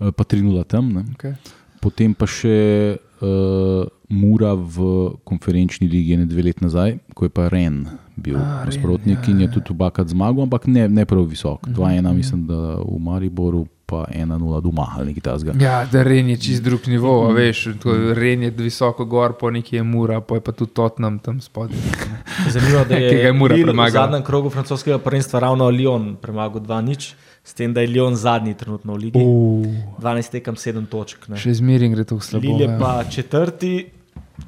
Speaker 2: Eh, Pa 3-0 tam. Ne.
Speaker 1: Okay.
Speaker 2: Potem pa še uh, Mura v konferenčni ligi, ne dve leti nazaj, ko je pa Ren bil
Speaker 1: A, Ren,
Speaker 2: nasprotnik
Speaker 1: ja,
Speaker 2: in je
Speaker 1: ja.
Speaker 2: tudi obakrat zmagal, ampak ne, ne prav visok.
Speaker 1: Mhm,
Speaker 2: 2-1, mislim, da v Mariboru, pa 1-0 doma ali nekaj tasga.
Speaker 1: Ja, da Ren je čist drug nivo, a veš, to je Ren je visoko gor, po neki je mura, pa je pa tudi Tottenham tam spodaj.
Speaker 3: Zanimivo, da
Speaker 1: je
Speaker 3: je
Speaker 1: Mura
Speaker 3: Lille v zadnjem krogu francoskega prvenstva ravno Lyon premagal 2-0, s tem, da je Lyon zadnji trenutno v ligi.
Speaker 1: Uh,
Speaker 3: 12 tekem 7 točk. ne.
Speaker 1: še zmeraj gre to slabo.
Speaker 3: Lille
Speaker 1: ja.
Speaker 3: pa četrti,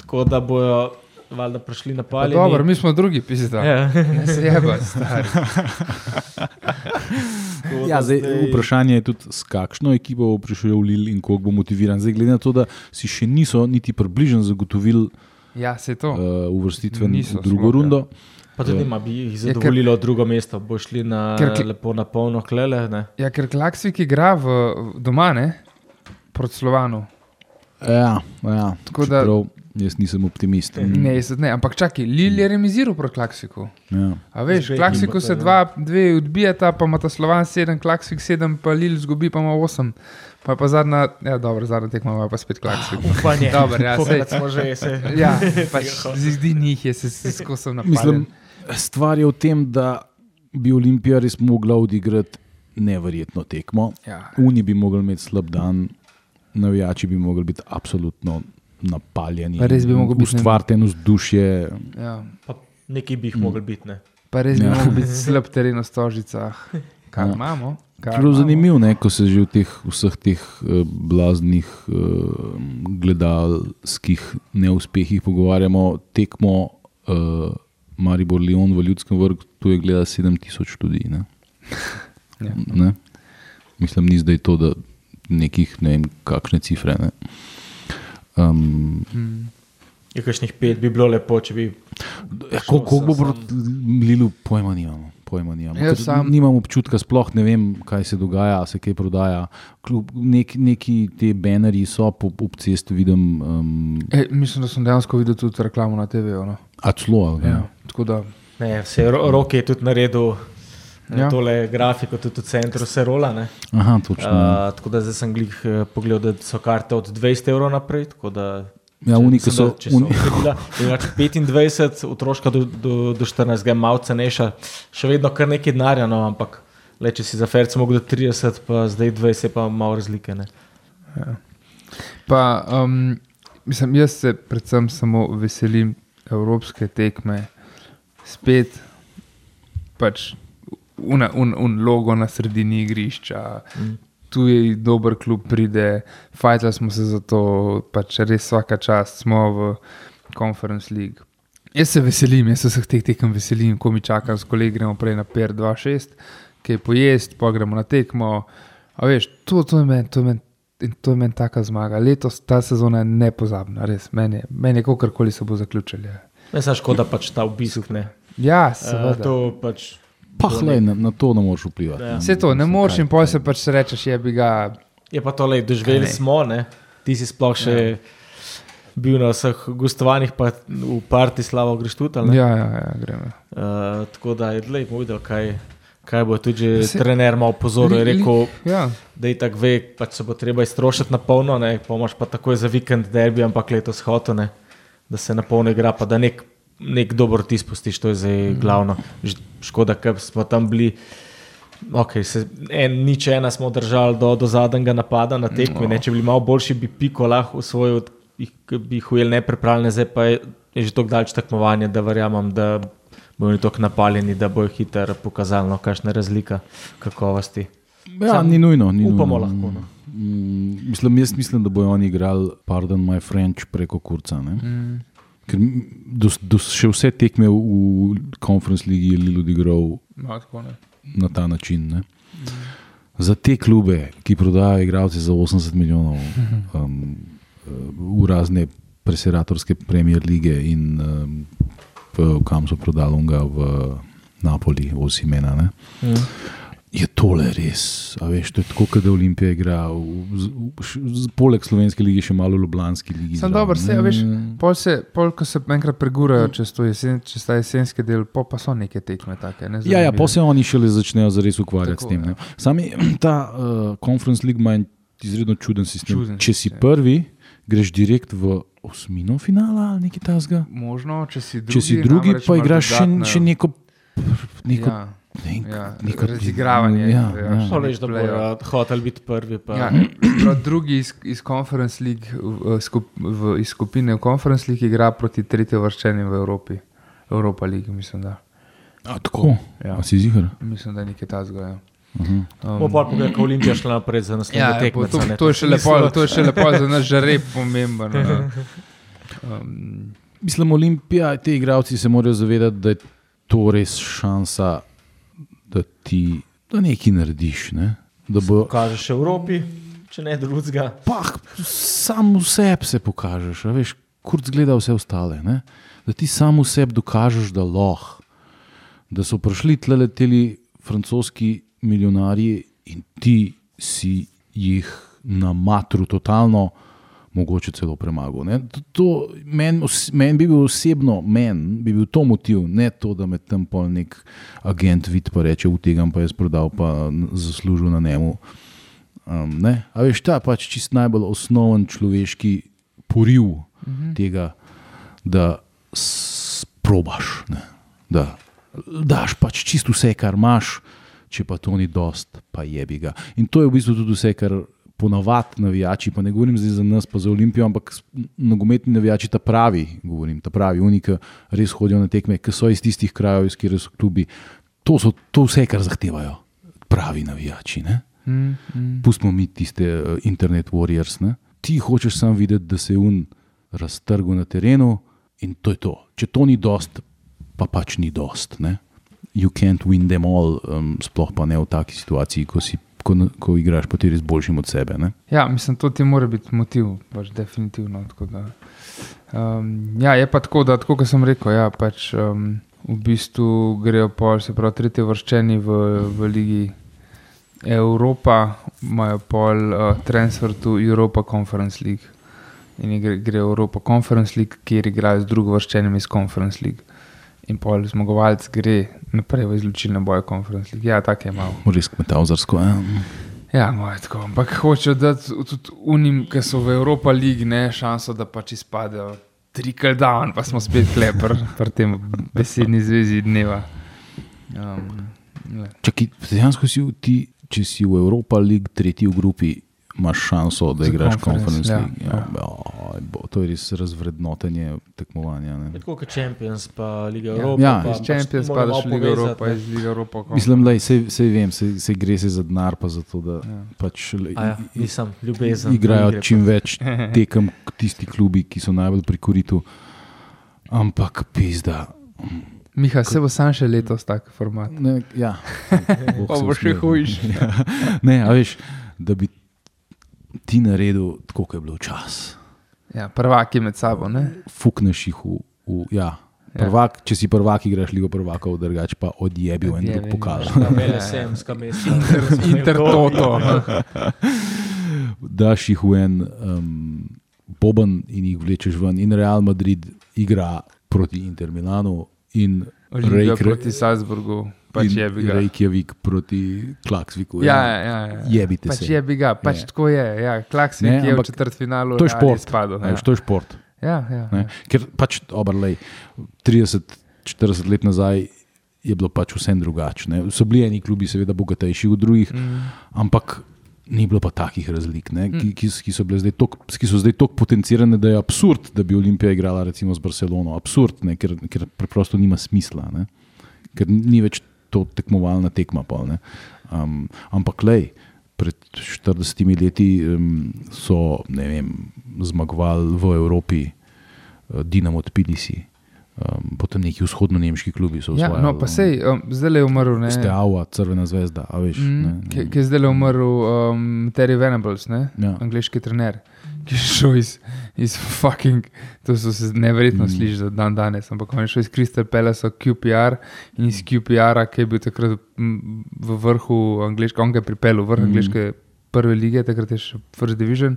Speaker 3: tako da bojo valjda prišli na
Speaker 1: Pa
Speaker 3: palje.
Speaker 1: Dobro, mi smo drugi, pizda.
Speaker 3: Ja.
Speaker 1: Ne se jeba, stari.
Speaker 2: Ja, zdaj, vprašanje je tudi, s kakšno ekipo bo prišel v Lille in koliko bo motiviran. Zdaj, glede na to, da si še niso niti približno zagotovili
Speaker 1: Ja, se je to.
Speaker 2: uh, uvrstitve v drugo
Speaker 1: sploh, ja.
Speaker 2: rundo.
Speaker 3: Pa tudi ima bi jih
Speaker 1: ker-
Speaker 3: zadovoljilo drugo mesto, bo šli na
Speaker 1: Ker
Speaker 3: lepo na polno klele. Ne?
Speaker 1: Ja, ker Klaksvik igra v, doma, ne? Proti Slovanu.
Speaker 2: Ja, ja.
Speaker 1: Tako da-
Speaker 2: Čeprav jaz nisem optimist.
Speaker 1: Ne, jaz ne, ampak čakaj, Lil je remiziral proti Klaksiku.
Speaker 2: Ja.
Speaker 1: A veš,
Speaker 3: Zdaj
Speaker 1: Klaksiku se
Speaker 3: ja.
Speaker 1: dva, dve odbijata, pa ima ta Slovan sedem, Klaksik sedem, pa Lil zgubi, pa ima osem. Pa je pa zadnja, ja, dobro, zadnja tekma pa spet Klaksik.
Speaker 3: Upanje.
Speaker 1: Dobro, ja, sej.
Speaker 3: Smo že se.
Speaker 1: Ja, pač zdi njih je, se, se skozi napadem.
Speaker 2: Mislim, stvar je v tem, da bi Olimpija res mogla odigrati neverjetno tekmo.
Speaker 1: Ja.
Speaker 2: Uni bi mogli imeti slab dan, navijači bi mogli biti absolutno napaljeni.
Speaker 1: Pa res bi moglo biti ne-
Speaker 2: ustvariti eno vzdušje.
Speaker 1: Ja.
Speaker 3: Pa Neki bi jih mogli biti. Ne?
Speaker 1: Pa res bi
Speaker 2: Ja.
Speaker 1: lahko biti slab teren v Stožicah. Kaj
Speaker 2: Ja.
Speaker 1: imamo? Imamo?
Speaker 2: zanimivo je, ko se že v teh vseh teh uh, blaznih uh, gledalskih neuspehih pogovarjamo. Tekmo uh, Maribor Leon v Ljudskem vrhu, tu je gledalo 7000 ljudi. Ne?
Speaker 1: Ja.
Speaker 2: Ne? Mislim, ni zdaj to, da nekih ne vem, kakšne cifre. Ne? Um,
Speaker 1: Hmm.
Speaker 3: Je kakšnih pet bi bilo lepo, če bi.
Speaker 2: ja, Kako ko bo proti Lilu, pojma nimamo. Pojma nimamo.
Speaker 1: Jaz
Speaker 2: Ker
Speaker 1: sam-
Speaker 2: nimam občutka, sploh ne vem, kaj se dogaja, se kaj prodaja. Kljub- Nek, neki ti banerji so po, po cesti, vidim, um,
Speaker 1: E, mislim, da sem dejansko videl tudi reklamo na TV-u. No.
Speaker 2: a celo. kaj?
Speaker 1: Ja. Tako da,
Speaker 3: Ne, roke je tudi naredil.
Speaker 1: Ja.
Speaker 3: Ja. Tole grafiko tudi v centru se rola. ne.
Speaker 2: Aha, točno.
Speaker 3: Uh, tako da zdaj sem glih uh, pogledal, da so karte od 20 evrov naprej.
Speaker 2: Ja,
Speaker 3: mislim,
Speaker 2: so-
Speaker 3: Če so bila, bila 25, otroška do, do, do 14, malo cenejša, še vedno kar nekaj denarja, no, ampak le, če si za ferce mogel 30, pa zdaj 20, je pa malo razlike. Ne.
Speaker 1: pa, um, mislim, jaz se predvsem samo veselim evropske tekme, spet pač una, un, un logo na sredini igrišča.
Speaker 3: Mm.
Speaker 1: Tu je dober klub, pride, fajčali smo se za to, pač res vsaka čast smo v Conference League. Jaz se veselim, jaz se vseh teh tekem veselim, ko mi čakam, s kolegi gremo prej na PR 2-6, ki je pojest, pa gremo na tekmo. A veš, to, to je meni, to je meni. In to je meni taka zmaga. Letos ta sezona je nepozabna, res. Meni meni je kakorkoli se bo zaključila.
Speaker 3: Ne, samo škoda pač ta obisk. Ne.
Speaker 1: Ja,
Speaker 3: Uh,
Speaker 1: seveda.
Speaker 3: to pač.
Speaker 2: Pa, hlej, na, na to ne moreš vplivati.
Speaker 3: Ja.
Speaker 1: Vse to, ne moreš in poj se pač rečeš, je bi ga,
Speaker 3: Je pa to le, doživeli smo, ne? ti si sploh še ja. bil na vseh gostovanjih, pa v parti slavo greš tudi.
Speaker 1: Ja, ja, ja gremo.
Speaker 3: Uh, tako da je lepo videl, kaj, kaj bo tudi že
Speaker 1: Se-
Speaker 3: trener malo pozoril. Je
Speaker 1: Li- li-
Speaker 3: rekel,
Speaker 1: Ja,
Speaker 3: da je tako ve, pač se bo treba iztrošiti na polno, ne pomoč pa takoj za vikend derbi, ampak letos hotone, da se na polno igra, pa da nek, nek dober ti spustiš, to je zdaj mm. glavno. Škoda, ker smo tam bili. Okay, se, en, nič ena smo držali do, do zadnjega napada na tekmi. No. Če bi bili malo boljši, bi piko lahko usvojil, jih, bi jih ujeli neprepravljene, zdaj pa je, je že tako daljč tekmovanje, da verjamem, da bodo oni tako napaljeni, da bojo hitro pokazali, no, kakšna je razlika kakovosti.
Speaker 2: Ja,
Speaker 3: Sam
Speaker 2: ni nujno. Ni
Speaker 3: upamo
Speaker 2: nujno.
Speaker 3: lahko, no.
Speaker 2: Mm, mislim, jaz mislim, da bojo oni igrali, pardon, my French preko kurca. Ne?
Speaker 1: mm,
Speaker 2: Ker do, do, še vse tekme v konferenci ligi je Lilo igral
Speaker 1: ne.
Speaker 2: na ta način. Ne? Za te klube, ki prodajajo igralce za 80 milijonov um, v razne preseratorske premier lige in um, kam so prodali unga v Napoli, Osimena.
Speaker 3: Mm.
Speaker 2: Je tole res, a veš, to je tako, kot da Olimpija igra, v, v, z, poleg slovenske lige, še malo v Ljubljanski ligi.
Speaker 1: Sem dober, se, veš, pol, se, pol, ko se enkrat pregurajo čez, jesen, čez ta jesenski del, pol pa so neke tekme take. Ne,
Speaker 2: Ja, ja, pa se oni šele začnejo zares ukvarjati
Speaker 1: Tako,
Speaker 2: s tem.
Speaker 1: ja.
Speaker 2: ne. Sami ta uh, Conference League ima izredno čuden sistem.
Speaker 1: Čuden
Speaker 2: Če si
Speaker 1: sistem.
Speaker 2: prvi, greš direkt v osmino finala ali nekaj tasga.
Speaker 1: Možno, če si drugi,
Speaker 2: Če si drugi, pa igraš še, še neko. neko
Speaker 1: Ja,
Speaker 2: nek,
Speaker 1: ja,
Speaker 2: neko
Speaker 1: razigravanje,
Speaker 2: Ja,
Speaker 1: ja,
Speaker 2: ja.
Speaker 3: To veš, da bojo hoteli biti prvi. Pa.
Speaker 1: Ja, prav drugi iz, iz Conference League, v, skup, v, iz skupine Conference League igra proti tretjemu vrščenju v Evropi. Evropa League, mislim, da.
Speaker 2: A, tako,
Speaker 1: Ja.
Speaker 2: a si zihar.
Speaker 1: Mislim, da je nekaj tasga. Ja.
Speaker 2: Uh-huh.
Speaker 3: Bomo pa pogledali, kako Olimpija šla naprej za naslednje
Speaker 1: Ja,
Speaker 3: tekme.
Speaker 1: to, to, je še lepo, to je še lepo za nas žareb pomemben. no. Um,
Speaker 2: Mislim, Olimpija, ti igravci se morajo zavedati, da je to res šansa, da ti da nekaj narediš. Ne? Da bo,
Speaker 3: Kažeš Evropi, če ne drugega.
Speaker 2: pa sam v sebi se pokažeš, a veš, kurc gleda vse ostale. Ne? Da ti sam v sebi dokažeš, da lahko. Da so prišli tle leteli francoski milijonarji in ti si jih na matru totalno, mogoče celo premagal. meni meni bi bil osebno, meni bi bil to motiv, ne to, da me tam pol nek agent vidi pa reče, v tega pa jaz prodal, pa zaslužil na njemu. Um, ne? A veš, ta pač čist najbolj osnoven človeški poriv uh -huh. tega, da sprobaš, ne? da daš pač čisto vse, kar imaš, če pa to ni dost, pa jebi ga. In to je v bistvu tudi vse, kar ponavadi navijači, pa ne govorim zdaj za nas, pa za Olimpijo, ampak nogometni navijači, ta pravi, govorim, ta pravi, unika, res hodijo na tekme, ki so iz tistih krajev, iz kjer so klubi. To so to vse, kar zahtevajo pravi navijači. Ne?
Speaker 1: mm, mm.
Speaker 2: Pustimo mi tiste uh, internet warriors. Ne? Ti hočeš samo videti, da se je un raztrgal na terenu in to je to. Če to ni dost, pa pač ni dost. Ne? You can't win them all, um, sploh pa ne v taki situaciji, ko, si, ko, ko igraš pa ti res boljšim od sebe. Ne?
Speaker 1: Ja, mislim, to ti mora biti motiv, pač definitivno. Da, um, ja, je pa tako, da, tako kot sem rekel, ja, pač, um, v bistvu grejo pol, se pravi, tretje vrščeni v, v Ligi Evropa, imajo pol uh, transfer to Europa Conference League. In gre, gre Europa Conference League, kjer igrajo z drugo vrščenim iz Conference League. In pol zmagovalec gre naprej v izločilne boje Conference League. Ja, tako je malo.
Speaker 2: Res kmetavzarsko. Ja.
Speaker 1: Ja, moje tako. Ampak hočejo dati tudi unim, ki so v Evropa ligi, ne šanso, da pač izpadejo trickle down, pa smo spet klepr pri tem besedni zvezi dneva. Um, le.
Speaker 2: Čaki, dejansko si v ti, če si v Evropa League tretji v grupi, imaš šanso, da
Speaker 1: Za
Speaker 2: igraš
Speaker 1: conference,
Speaker 2: konferenc.
Speaker 1: ja,
Speaker 2: Ja, ja. Bo, to je res razvrednotenje tekmovanja. Ne.
Speaker 3: Tako kot Champions, pa Liga
Speaker 1: Ja,
Speaker 3: Evrope.
Speaker 2: Ja.
Speaker 3: pa,
Speaker 1: iz Champions v Ligo
Speaker 3: povezati,
Speaker 1: Evropa, iz Lige Evropa.
Speaker 2: Mislim, da se vem, se, se gre se za denar, pa za to, da
Speaker 1: Ja.
Speaker 2: pač,
Speaker 3: Ja, nisem ljubezen.
Speaker 2: igrajo
Speaker 3: igre,
Speaker 2: čim več tekem tisti klubi, ki so najbolj pri koritu. Ampak pizda.
Speaker 1: Miha, se bo sam še letos tak format.
Speaker 2: Ne, ja,
Speaker 1: Pa bo še hujše.
Speaker 2: Ja. Ne, a veš, da bi ti naredil tako, kot je bilo včasih.
Speaker 1: Ja, prvaki med sabo, ne?
Speaker 2: Fukneš jih v. v ja.
Speaker 1: Ja.
Speaker 2: Prvak, če si prvak, igraš ligo prvakov, drugač pa odjebil en drug pokal.
Speaker 1: ja.
Speaker 3: Kamele sem, skamesa.
Speaker 1: Inter Toto.
Speaker 2: daš jih v en um, boben in jih vlečeš ven. In Real Madrid igra proti Inter Milanu in
Speaker 1: Olimpija
Speaker 2: Rejk-
Speaker 1: proti Salzburgu, pač je bi ga.
Speaker 2: Reykjavik proti Klaksviku.
Speaker 1: Ja, ja, ja, ja.
Speaker 2: Jebite
Speaker 1: pač
Speaker 2: se.
Speaker 1: je bi ga, pač
Speaker 2: Ja.
Speaker 1: tako je. Ja. Klaks
Speaker 2: Ne,
Speaker 1: je, je v četrtfinalu.
Speaker 2: To je
Speaker 1: Real
Speaker 2: šport.
Speaker 1: Spadel,
Speaker 2: a
Speaker 1: ja.
Speaker 2: To je šport.
Speaker 1: Ja, ja,
Speaker 2: Ne?
Speaker 1: ja.
Speaker 2: Ker pač, obrlej, 30-40 let nazaj je bilo pač vse drugače. So bili eni klubi, seveda, bogatejši od drugih,
Speaker 1: Mm.
Speaker 2: ampak ni bilo pa takih razlik, ne, ki, ki, ki, so bile zdaj tok, ki so zdaj tako potencirane, da je absurd, da bi Olimpija igrala recimo z Barcelono. Absurd, ne, ker, ker preprosto nima smisla, ne, ker ni več to tekmovalna tekma. Pol, ne. um, ampak lej. Pred 40 leti um, so vem, zmagovali v Evropi uh, Dinamo Tbilisi, um, potem neki vzhodno-nemški klubi so
Speaker 1: Ja,
Speaker 2: osvojili.
Speaker 1: no, pa sej, um, zdaj je umrl. Ne,
Speaker 2: Steaua, Crvena zvezda, a veš.
Speaker 1: Mm,
Speaker 2: ne, ne.
Speaker 1: ki je zdaj umrl um, Terry Venables, ne?
Speaker 2: Ja.
Speaker 1: angliški trener, ki je šel iz, iz fucking, to so se neverjetno
Speaker 2: Mm.
Speaker 1: mm. sliši za dan danes, ampak on je šel iz Crystal Palace, QPR in iz QPR, ki je bil takrat v vrhu angliške, on ga je pripeljal v vrh
Speaker 2: Mm.
Speaker 1: mm. angliške prve lige, takrat je še First Division,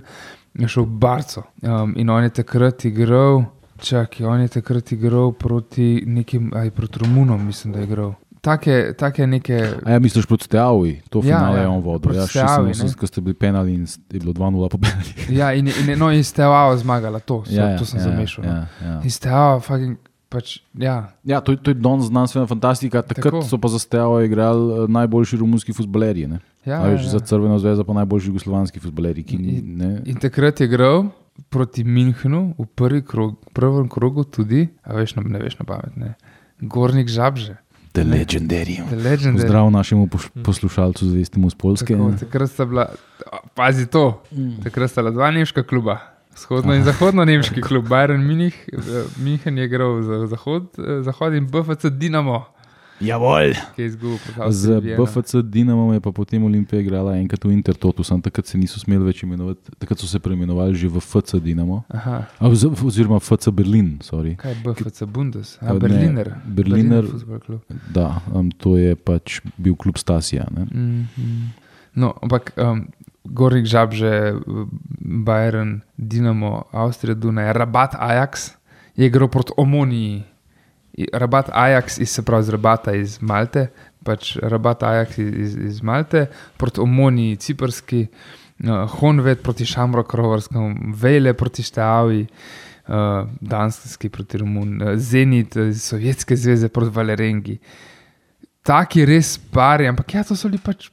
Speaker 1: je šel v Barco um, in on je takrat igral. Čakaj, on je takrat igral proti nekim, aj proti Romunom, mislim, da je igral. Take, take neke.
Speaker 2: A ja, misliš proti Steaui, to
Speaker 1: Ja,
Speaker 2: finale
Speaker 1: ja,
Speaker 2: je on vodil. Ja,
Speaker 1: Steaui, ne.
Speaker 2: 86, ko ste bili penali in je bilo 2-0 pobedali.
Speaker 1: Ja, in, in, no, in Steaua zmagala, to, so, ja, to sem ja, zamešal.
Speaker 2: Ja,
Speaker 1: Ja.
Speaker 2: ja.
Speaker 1: In Steaua, fucking, pač, ja.
Speaker 2: ja to, je- to je danes znanstvena fantastika. Takrat
Speaker 1: Tako.
Speaker 2: so pa za Steaua igrali eh, najboljši romunski futbalerji. Ne?
Speaker 1: ja,
Speaker 2: A veš,
Speaker 1: ja,
Speaker 2: Za
Speaker 1: ja.
Speaker 2: Crveno zvezdo pa najboljši jugoslovanski futbalerji. Ki,
Speaker 1: In-
Speaker 2: ne,
Speaker 1: In takrat je igral proti Münchenu v prvi krog, prvem krogu tudi, a veš, ne veš na pamet, ne. Gornik Žabže,
Speaker 2: The legendary.
Speaker 1: the legend.
Speaker 2: Pozdrav našemu poš- poslušalcu, zvestemu z Polske.
Speaker 1: Tako, takrat sta bila, pazi to,
Speaker 2: Mm.
Speaker 1: takrat sta bila dva nemška kluba. Vzhodno in zahodno nemški klub, Bayern Munich, eh, München je igral za zahod, eh, zahod in BFC Dinamo, Proti
Speaker 2: Z. BFC Dinamom je pa potem Olimpija igrala enkrat v Intertotu, samo takrat se niso smeli več imenovati, takrat so se preimenovali že v FC Dinamo,
Speaker 1: Aha.
Speaker 2: Oziroma FC Berlin. Sorry.
Speaker 1: Kaj je BFC Bundes?
Speaker 2: Ne,
Speaker 1: A, Berliner.
Speaker 2: Berliner-
Speaker 1: Football Club.
Speaker 2: Da, um, to je pač bil klub Stasija. Ne?
Speaker 1: Mm -hmm. No, ampak um, Gornik Žabže, Bayern, Dinamo, Avstrija, Dunaj, Rabat, Ajax je igral proti Omoniji. Rabat Ajax, iz, se pravi iz Rabata iz Malte, pač Rabat Ajax iz, iz, iz Malte, proti Omoniji, Ciprski, uh, Honved proti Šamroku, Rovarskem, Vejle proti Šteavi, uh, Danski proti Romun, uh, Zenit iz Sovjetske zveze proti Valerengi. Taki res pari, ampak ja, to so bili pač,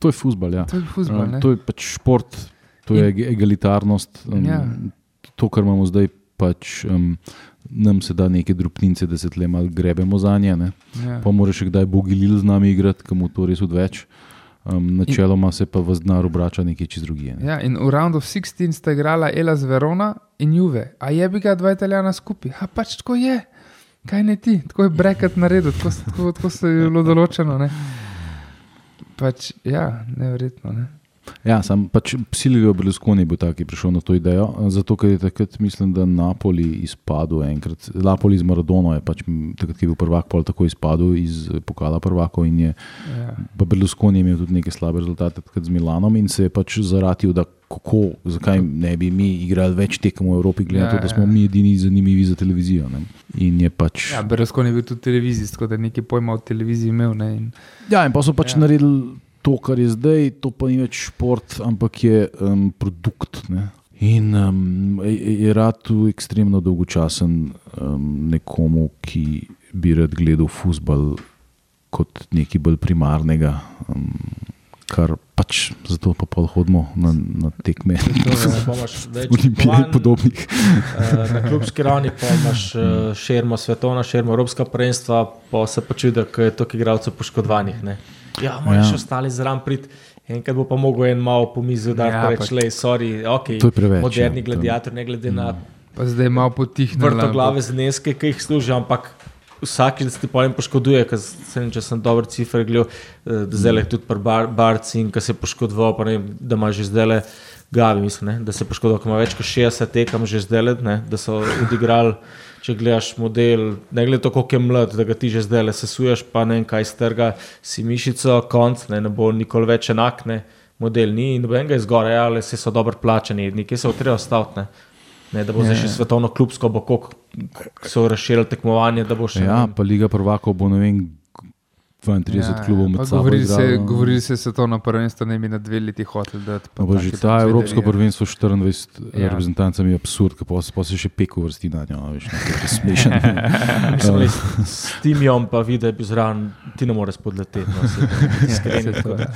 Speaker 2: To je futbol. Ja.
Speaker 1: to je fuzbol.
Speaker 2: Um,
Speaker 1: ne.
Speaker 2: to je pač šport, to je eg- egalitarnost. Um,
Speaker 1: Ja.
Speaker 2: To, kar imamo zdaj, pač, um, nam se da neke drobnice, da se tle malo grebemo za nje. Ne?
Speaker 1: Ja.
Speaker 2: Pa mora še kdaj Bogilil z nami igrati, komu to res odveč. Um, načeloma se pa v znar obrača nekaj čez drugje. Ne?
Speaker 1: Ja, in v Round of 16 sta igrala Elas Verona in Juve, a je bi ga dva italijana skupaj. Ha, pač tako je, kaj ne ti, tako je brekat naredil, tako, tako, tako se je bilo določeno. Ne? Pač, ja, neverjetno. Ne?
Speaker 2: Ja, sam pač Silvio Berlusconi je bil tak, ki je prišel na to idejo, zato ker je takrat, mislim, da Napoli izpadel enkrat. Napoli z Maradono je pač takrat, ki je bil prvak, pol tako izpadel iz eh, pokala prvakov in je
Speaker 1: Ja.
Speaker 2: Pa Berlusconi je imel tudi neke slabe rezultate takrat z Milanom in se je pač zaratil, da kako, zakaj ne bi mi igrali več tekem v Evropi, glede na
Speaker 1: Ja,
Speaker 2: to, da smo
Speaker 1: ja.
Speaker 2: mi edini zanimivi za televizijo. Ne? In je pač.
Speaker 1: Ja, Berlusconi je bil tudi televizijski, tako da nekaj pojma o televiziji imel. Ne? In,
Speaker 2: Ja, in pa so pač
Speaker 1: ja.
Speaker 2: naredili to, kar je zdaj, to pa ni več šport, ampak je um, produkt. Ne? In um, je rad tu ekstremno dolgočasen um, nekomu, ki bi rad gledal futbol kot nekaj bolj primarnega. Um, Kar pač zato pa pol hodimo na, na tekme, in
Speaker 3: tekmovanj,
Speaker 2: podobnih.
Speaker 3: eh, Na klubski ravni pa imaš eh, širmo svetovna, širmo evropska prvenstva, pa se pa čudi, da je toliko igralcev poškodovanih. Ne. Ja, moraš
Speaker 2: Ja.
Speaker 3: ja. ostali zraven prid. Enkrat bo pa mogel en malo po mizi, da
Speaker 1: Ja,
Speaker 3: reče,
Speaker 1: pa-
Speaker 3: le, sorry, ok.
Speaker 2: To je preveč,
Speaker 3: Moderni
Speaker 2: ja, to-
Speaker 3: gladiator, ne glede na
Speaker 1: pa zdaj malo potihnil.
Speaker 3: vrtoglave zneske, ki jih služijo, ampak vsakič, da se ti pojem poškoduje, ker se ne, če sem dober cifr gledal, eh, da zdaj le tudi pri bar, barci in ki se je poškodoval, pa ne, vem, da ima že zdaj le gavi, mislim, ne, da se je poškodoval, ker ima več kot 60 tekem že zdaj le, ne, da so odigrali. Če gledaš model, ne glede to, koliko je mlad, da ga ti že zdaj le sesuješ, pa ne vem, kaj strga si mišico, konc, ne, ne bo nikoli več enak. Ne. model ni nobenega izgora, ja, ali se so dobro plačani, nekje se treba staviti. Ne? Da bo zdaj še svetovno klubsko, bo koliko so razširili tekmovanje. Še,
Speaker 2: ja, pa Liga prvakov bo ne vem, 32 ja, klubov med sabo.
Speaker 1: Govorili se, govorili se, se to na prvenstvo ne bi na dve leti hotel.
Speaker 2: No, že ta Evropsko prvenstvo s 24 ja. reprezentancami je absurd, pa, pa se še peko vrsti na njo, veš, nekaj smešen.
Speaker 3: S timom pa vidi, da je bil zraven, ti ne moreš podleteti. No,
Speaker 2: ja,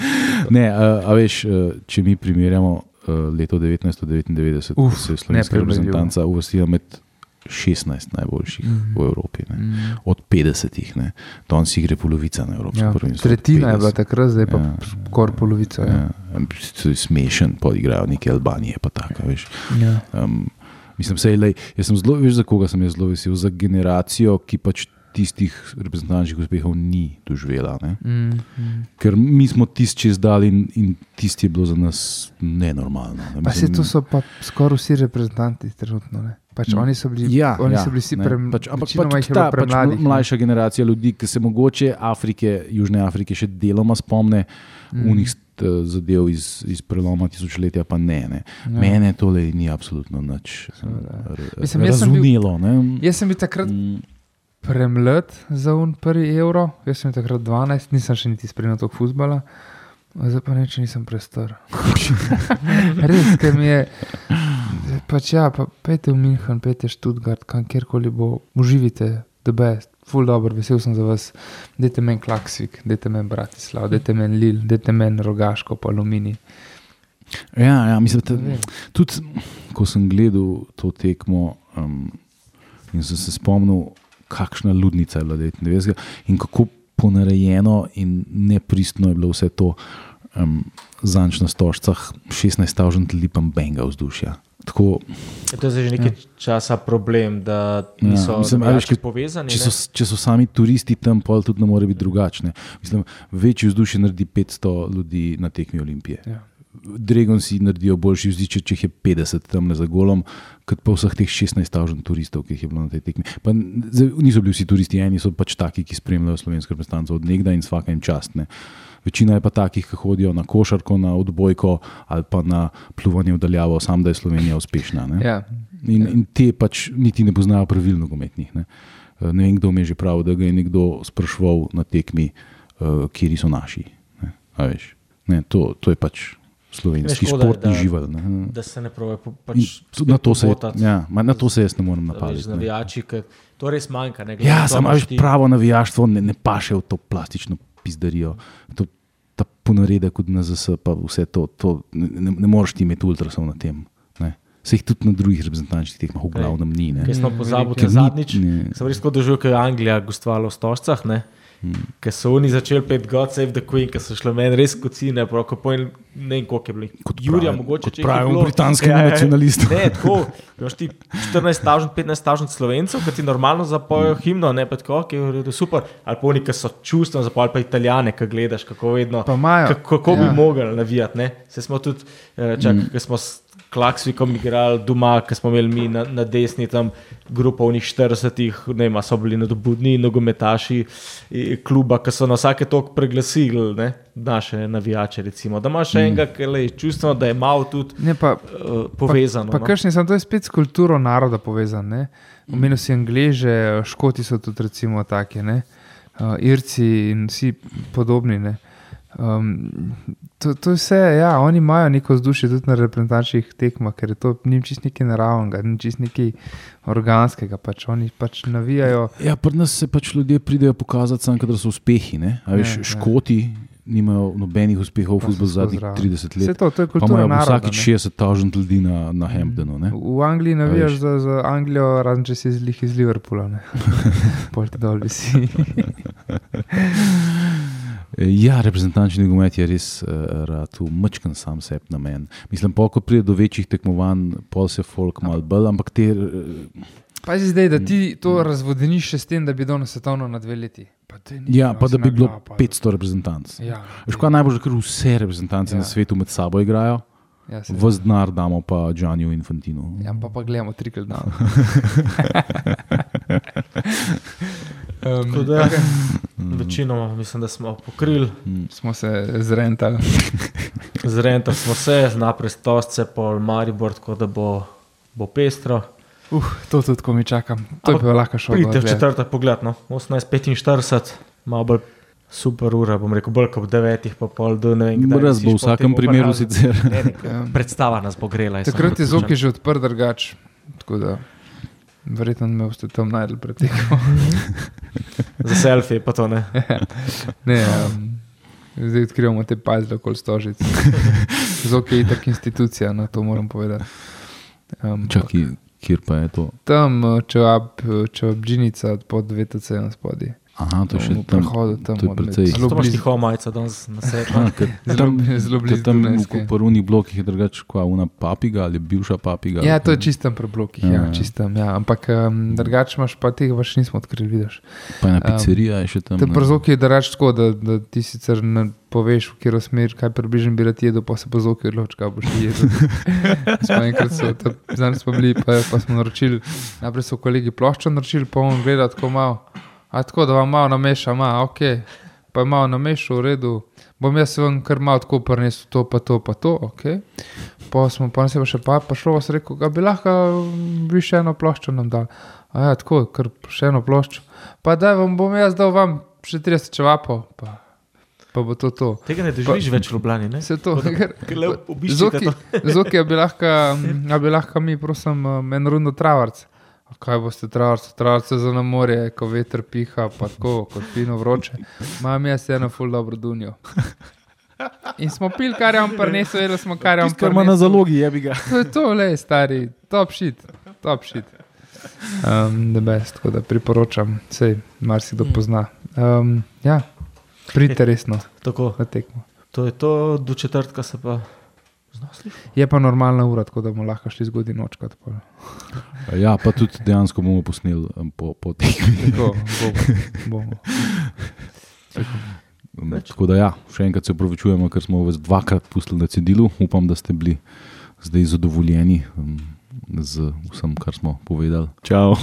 Speaker 2: ne, a, a veš, če mi primerjamo leto 1999, Uf, se je slovenska reprezentanca uvrstila med 16 najboljših mm -hmm. v Evropi, mm -hmm. od 50. Ne. Danes jih gre polovica na Evropski ja, prvenstvu.
Speaker 1: Tretjina je bila takrat, zdaj pa ja, skoraj polovica. Ja.
Speaker 2: Ja. Smešen, pa igrajo neke Albanije. Pa taka, ja. um, mislim, sej, lej, jaz sem zelo, veš, za koga sem zelo vesel, za generacijo, ki pač. Tistih reprezentantskih uspehov ni doživela. Mm, mm. Ker mi smo tisti čez dal, in, in tisti je bilo za nas nenormalno. Ne?
Speaker 1: Pa se to so pa skoraj vsi reprezentanti trenutno. Ne? Pač oni so bili,
Speaker 2: ja,
Speaker 1: oni
Speaker 2: ja,
Speaker 1: so bili vsi premajhni. Pač, ampak pač
Speaker 2: ta pač mlajša generacija ljudi, ki se mogoče Afrike, Južne Afrike še deloma spomne mm. unih zadev iz, iz preloma tisočletja, pa ne. ne. Ja. Mene tole ni absolutno nič razumelo.
Speaker 1: Jaz sem bil takrat. Mm. Premlad za un prvi evro, jaz sem takrat 12, nisem še niti spremljal tog futbola, zdaj pa neče nisem prestar. Res, ker mi je. Pač ja, pa pejte v München, pejte v Stuttgart, kjerkoli bo, uživite, da bo ful dobro, vesel sem za vas. Dajte meni Klaksvik, dajte meni Bratislav, dajte meni Lil, dajte meni Rogaško, pa Alumini.
Speaker 2: Ja, ja mislim, da tudi ko sem gledal to tekmo um, in sem se spomnil, kakšna ludnica je bila 29. in kako ponarejeno in nepristno je bilo vse to um, zanč na stožcah, 16 stavžen lipam benga vzdušja. Tako,
Speaker 3: je to je že nekaj ja. časa problem, da ja, niso ja, mislim, veš, povezani.
Speaker 2: Če so, če so sami turisti tam, pa tudi ne more biti drugačne. Mislim, večji vzdušje naredi 500 ljudi na tekmi Olimpije. Ja. Dregon si naredijo boljši vzdušje, če jih je 50 tam za golom, kot pa vseh teh 16 tažen turistov, ki jih je bilo na tej tekmi. Pa, niso bili vsi turisti, eni so pač taki, ki spremljajo slovenske reprezentance od nekdaj in vsake en častne. Večina je pa takih, ki hodijo na košarko, na odbojko ali pa na plovanje v daljavo, samo da je Slovenija uspešna. Ne?
Speaker 1: Ja.
Speaker 2: In, in te pač niti ne poznajo pravilno gometnih. Ne? Ne vem, kdo mi je že prav, da ga je nekdo sprašval na tekmi, uh, kje so naši. Ne? Ne, to, to je pač slovenski škoda, športni živel. Ne?
Speaker 3: Da se ne pravi, pač
Speaker 2: na, to se, ja, na to se jaz ne morem napadati.
Speaker 3: Navijači, to res manjka.
Speaker 2: Ja, samo pravo navijaštvo ne, ne paše v to plastično pizdarijo. To, ta ponaredek od NZS, pa vse to, to ne, ne moreš ti imeti ultrasov na tem. Se jih tudi na drugih reprezentančnih tekmah, v glavnem ni.
Speaker 3: Ker smo pozabili, da je zadnjič, sem res kot doživel, ker je Anglija gostovala v Stožcah. Hmm. Ker so oni začeli pet God Save the Queen, ker so šli meni res kot cine, prav kot pojem, ne vem, koliko je bilo. Kot Jurija, mogoče če
Speaker 2: pravi britanski ja, ja, nacionalist.
Speaker 3: Ne, tako, imaš ti 14 tažn, 15 tažn slovencev, ki ti normalno zapojejo hmm. himno, ne pa tako, ki je super. Ali pa oni, ki so čustveno zapojali, pa italijane, ki gledaš, kako vedno. Kako ja. bi mogli navijati, ne? Se smo tudi, eh, čak, hmm. smo Klaksvikom igrali doma, ki smo imeli mi na, na desni, tam grupa v njih 40, ne vem, so bili nadobudni nogometaši kluba, ki so na vsake tok preglasili ne, naše navijače. Recimo. Da imaš mm. enega, ki je čustveno, da je malo tudi ne, pa, uh, povezano.
Speaker 1: Pa, pa no? kakšni sem, to je spet s kulturo naroda povezan. Omenil si Angleže, Škoti so tudi recimo take, uh, Irci in vsi podobni. Ne. Um, to, to vse, ja, oni imajo neko vzdušje tudi na reprezentančnih tekmah, ker je to ni čist nekaj naravnega, ni čist nekaj organskega. Pač oni pač navijajo.
Speaker 2: Ja, pri nas se pač ljudje pridejo pokazati, samo da so uspehi. Veš, ja, škoti ja. nimajo nobenih uspehov v futbolu zadnjih 30 let.
Speaker 1: To, to je kultura.
Speaker 2: Vsake 60 tažen ljudi na, na Hamptonu. Ne?
Speaker 1: V Angliji navijaš za, za Anglijo, razen če si iz, iz Liverpoola. Polte dol si.
Speaker 2: Ja, reprezentančni nogomet je res uh, rad, umečkan sam sebi na meni. Mislim, pa ko pride do večjih tekmovanj, pol se folk malo bolj, ampak te. Uh,
Speaker 1: Pa je zdaj, da ti to razvodeniš s tem, da bi dal na svetovno na dve leti.
Speaker 2: Pa ja, pa da bi bilo 500 reprezentanc. Ja, Škoda najbolj, ker vse reprezentance ja. na svetu med sabo igrajo. Ja, Vz denar damo pa Džanju Infantinu.
Speaker 1: Ja, pa pa gledamo trikrat dan.
Speaker 3: Um, da, večinoma mislim, da smo pokrili.
Speaker 1: Smo se zrentali.
Speaker 3: Zrejali smo se, naprej stosce, pol Maribor, tako da bo, bo pestro.
Speaker 1: Uh, to tudi, ko mi čakam. To je bilo lahko šlo.
Speaker 3: Pridite v četrta pogled, no? 18.45, malo bolj super ura, bom rekel, bolj kot ob 9, pa pol do ne vem.
Speaker 2: Brez bo v vsakem primeru sicer.
Speaker 3: Ne, ne,
Speaker 1: Ja.
Speaker 3: Predstava nas bo grela.
Speaker 1: Takrat je zoki že odprt, drugač. Tako da, verjetno me boste tam najdel pretekmo.
Speaker 3: Za selfie, pa to ne.
Speaker 1: Ne, um, zdaj odkrivamo te pazle okoli stožic. Zoki je itak institucija, na to moram povedati. Um,
Speaker 2: Čakaj, kjer pa je to?
Speaker 1: Tam, uh, če obdžinica pod VTC na spodaj.
Speaker 2: Aha, to je še tam.
Speaker 1: tam.
Speaker 2: to je precej.
Speaker 3: Zelo
Speaker 1: Zelo blizu.
Speaker 3: tiho majico danes na
Speaker 1: Zelo,
Speaker 2: tam,
Speaker 1: zelo
Speaker 2: ker
Speaker 1: blizu.
Speaker 2: tam v
Speaker 1: Dunajske.
Speaker 2: koparunih blokih je drugače, kot una papiga ali bivša papiga.
Speaker 1: Ja, to je čistem preblokih, ja,
Speaker 2: Ja, ja.
Speaker 1: čistem, ja. ampak um, drugače imaš pa tega, pa še nismo odkrili, vidiš.
Speaker 2: Pa ena
Speaker 1: Um,
Speaker 2: pizzerija je še tam.
Speaker 1: Te
Speaker 2: ne.
Speaker 1: przoki je drugač tako, da, da ti sicer ne poveš, v katero smer, kaj približno bi rad jedel, pa se przoki odloči, kaj boš jedel. smo enkrat so, zadnjič smo bili, pa, pa smo naročili, najprej so kolegi ploščo naročili, pa on gleda tako malo. A tako, da vam malo nameša, ma, ok, pa malo namešal, v redu. Bom jaz vam kar malo tako prinesel, to pa to, pa to, ok. Pa smo pa se pa še pa, pa šlo, vas rekel, da bi lahko mm, vi še eno ploščo nam dal. A ja, tako, kar še eno ploščo. Pa da vam bom jaz dal vam še 30 čevapov, pa, pa bo to to.
Speaker 3: Tega ne doživiš več v Ljubljani, ne?
Speaker 1: Vse to, ker
Speaker 3: le obiščite
Speaker 1: Zoki, zoki, a bi lahko, a bi lahko mi, prosim, um, en rundo travarc. A kaj boste travarce, travarce za na morje, ko veter piha, pa tako, kot fino vroče. Imam jaz eno ful dobro dunjo. In smo pil, kar je on prinesel, jedli smo, kar je on
Speaker 2: Tisto, kar ima na
Speaker 1: prinesel.
Speaker 2: zalogi, je bi ga.
Speaker 1: To je to, le, stari, top shit, top shit. Um, the best, tako da priporočam, sej marsikdo pozna. Um, ja, pridite resno
Speaker 3: Tako,
Speaker 1: na tekmo.
Speaker 3: to je to, do četrtka se pa znaš.
Speaker 1: Je pa normalna ura, tako da bomo lahko šli zgodaj noč. kot pol.
Speaker 2: Ja, pa tudi dejansko bomo posneli po, po tekmi.
Speaker 1: Tako, bomo. bomo.
Speaker 2: Tako da, ja, še enkrat se upravičujemo, ker smo vas dvakrat pustili na cedilu. Upam, da ste bili zdaj zadovoljeni um, z vsem, kar smo povedali. Čau.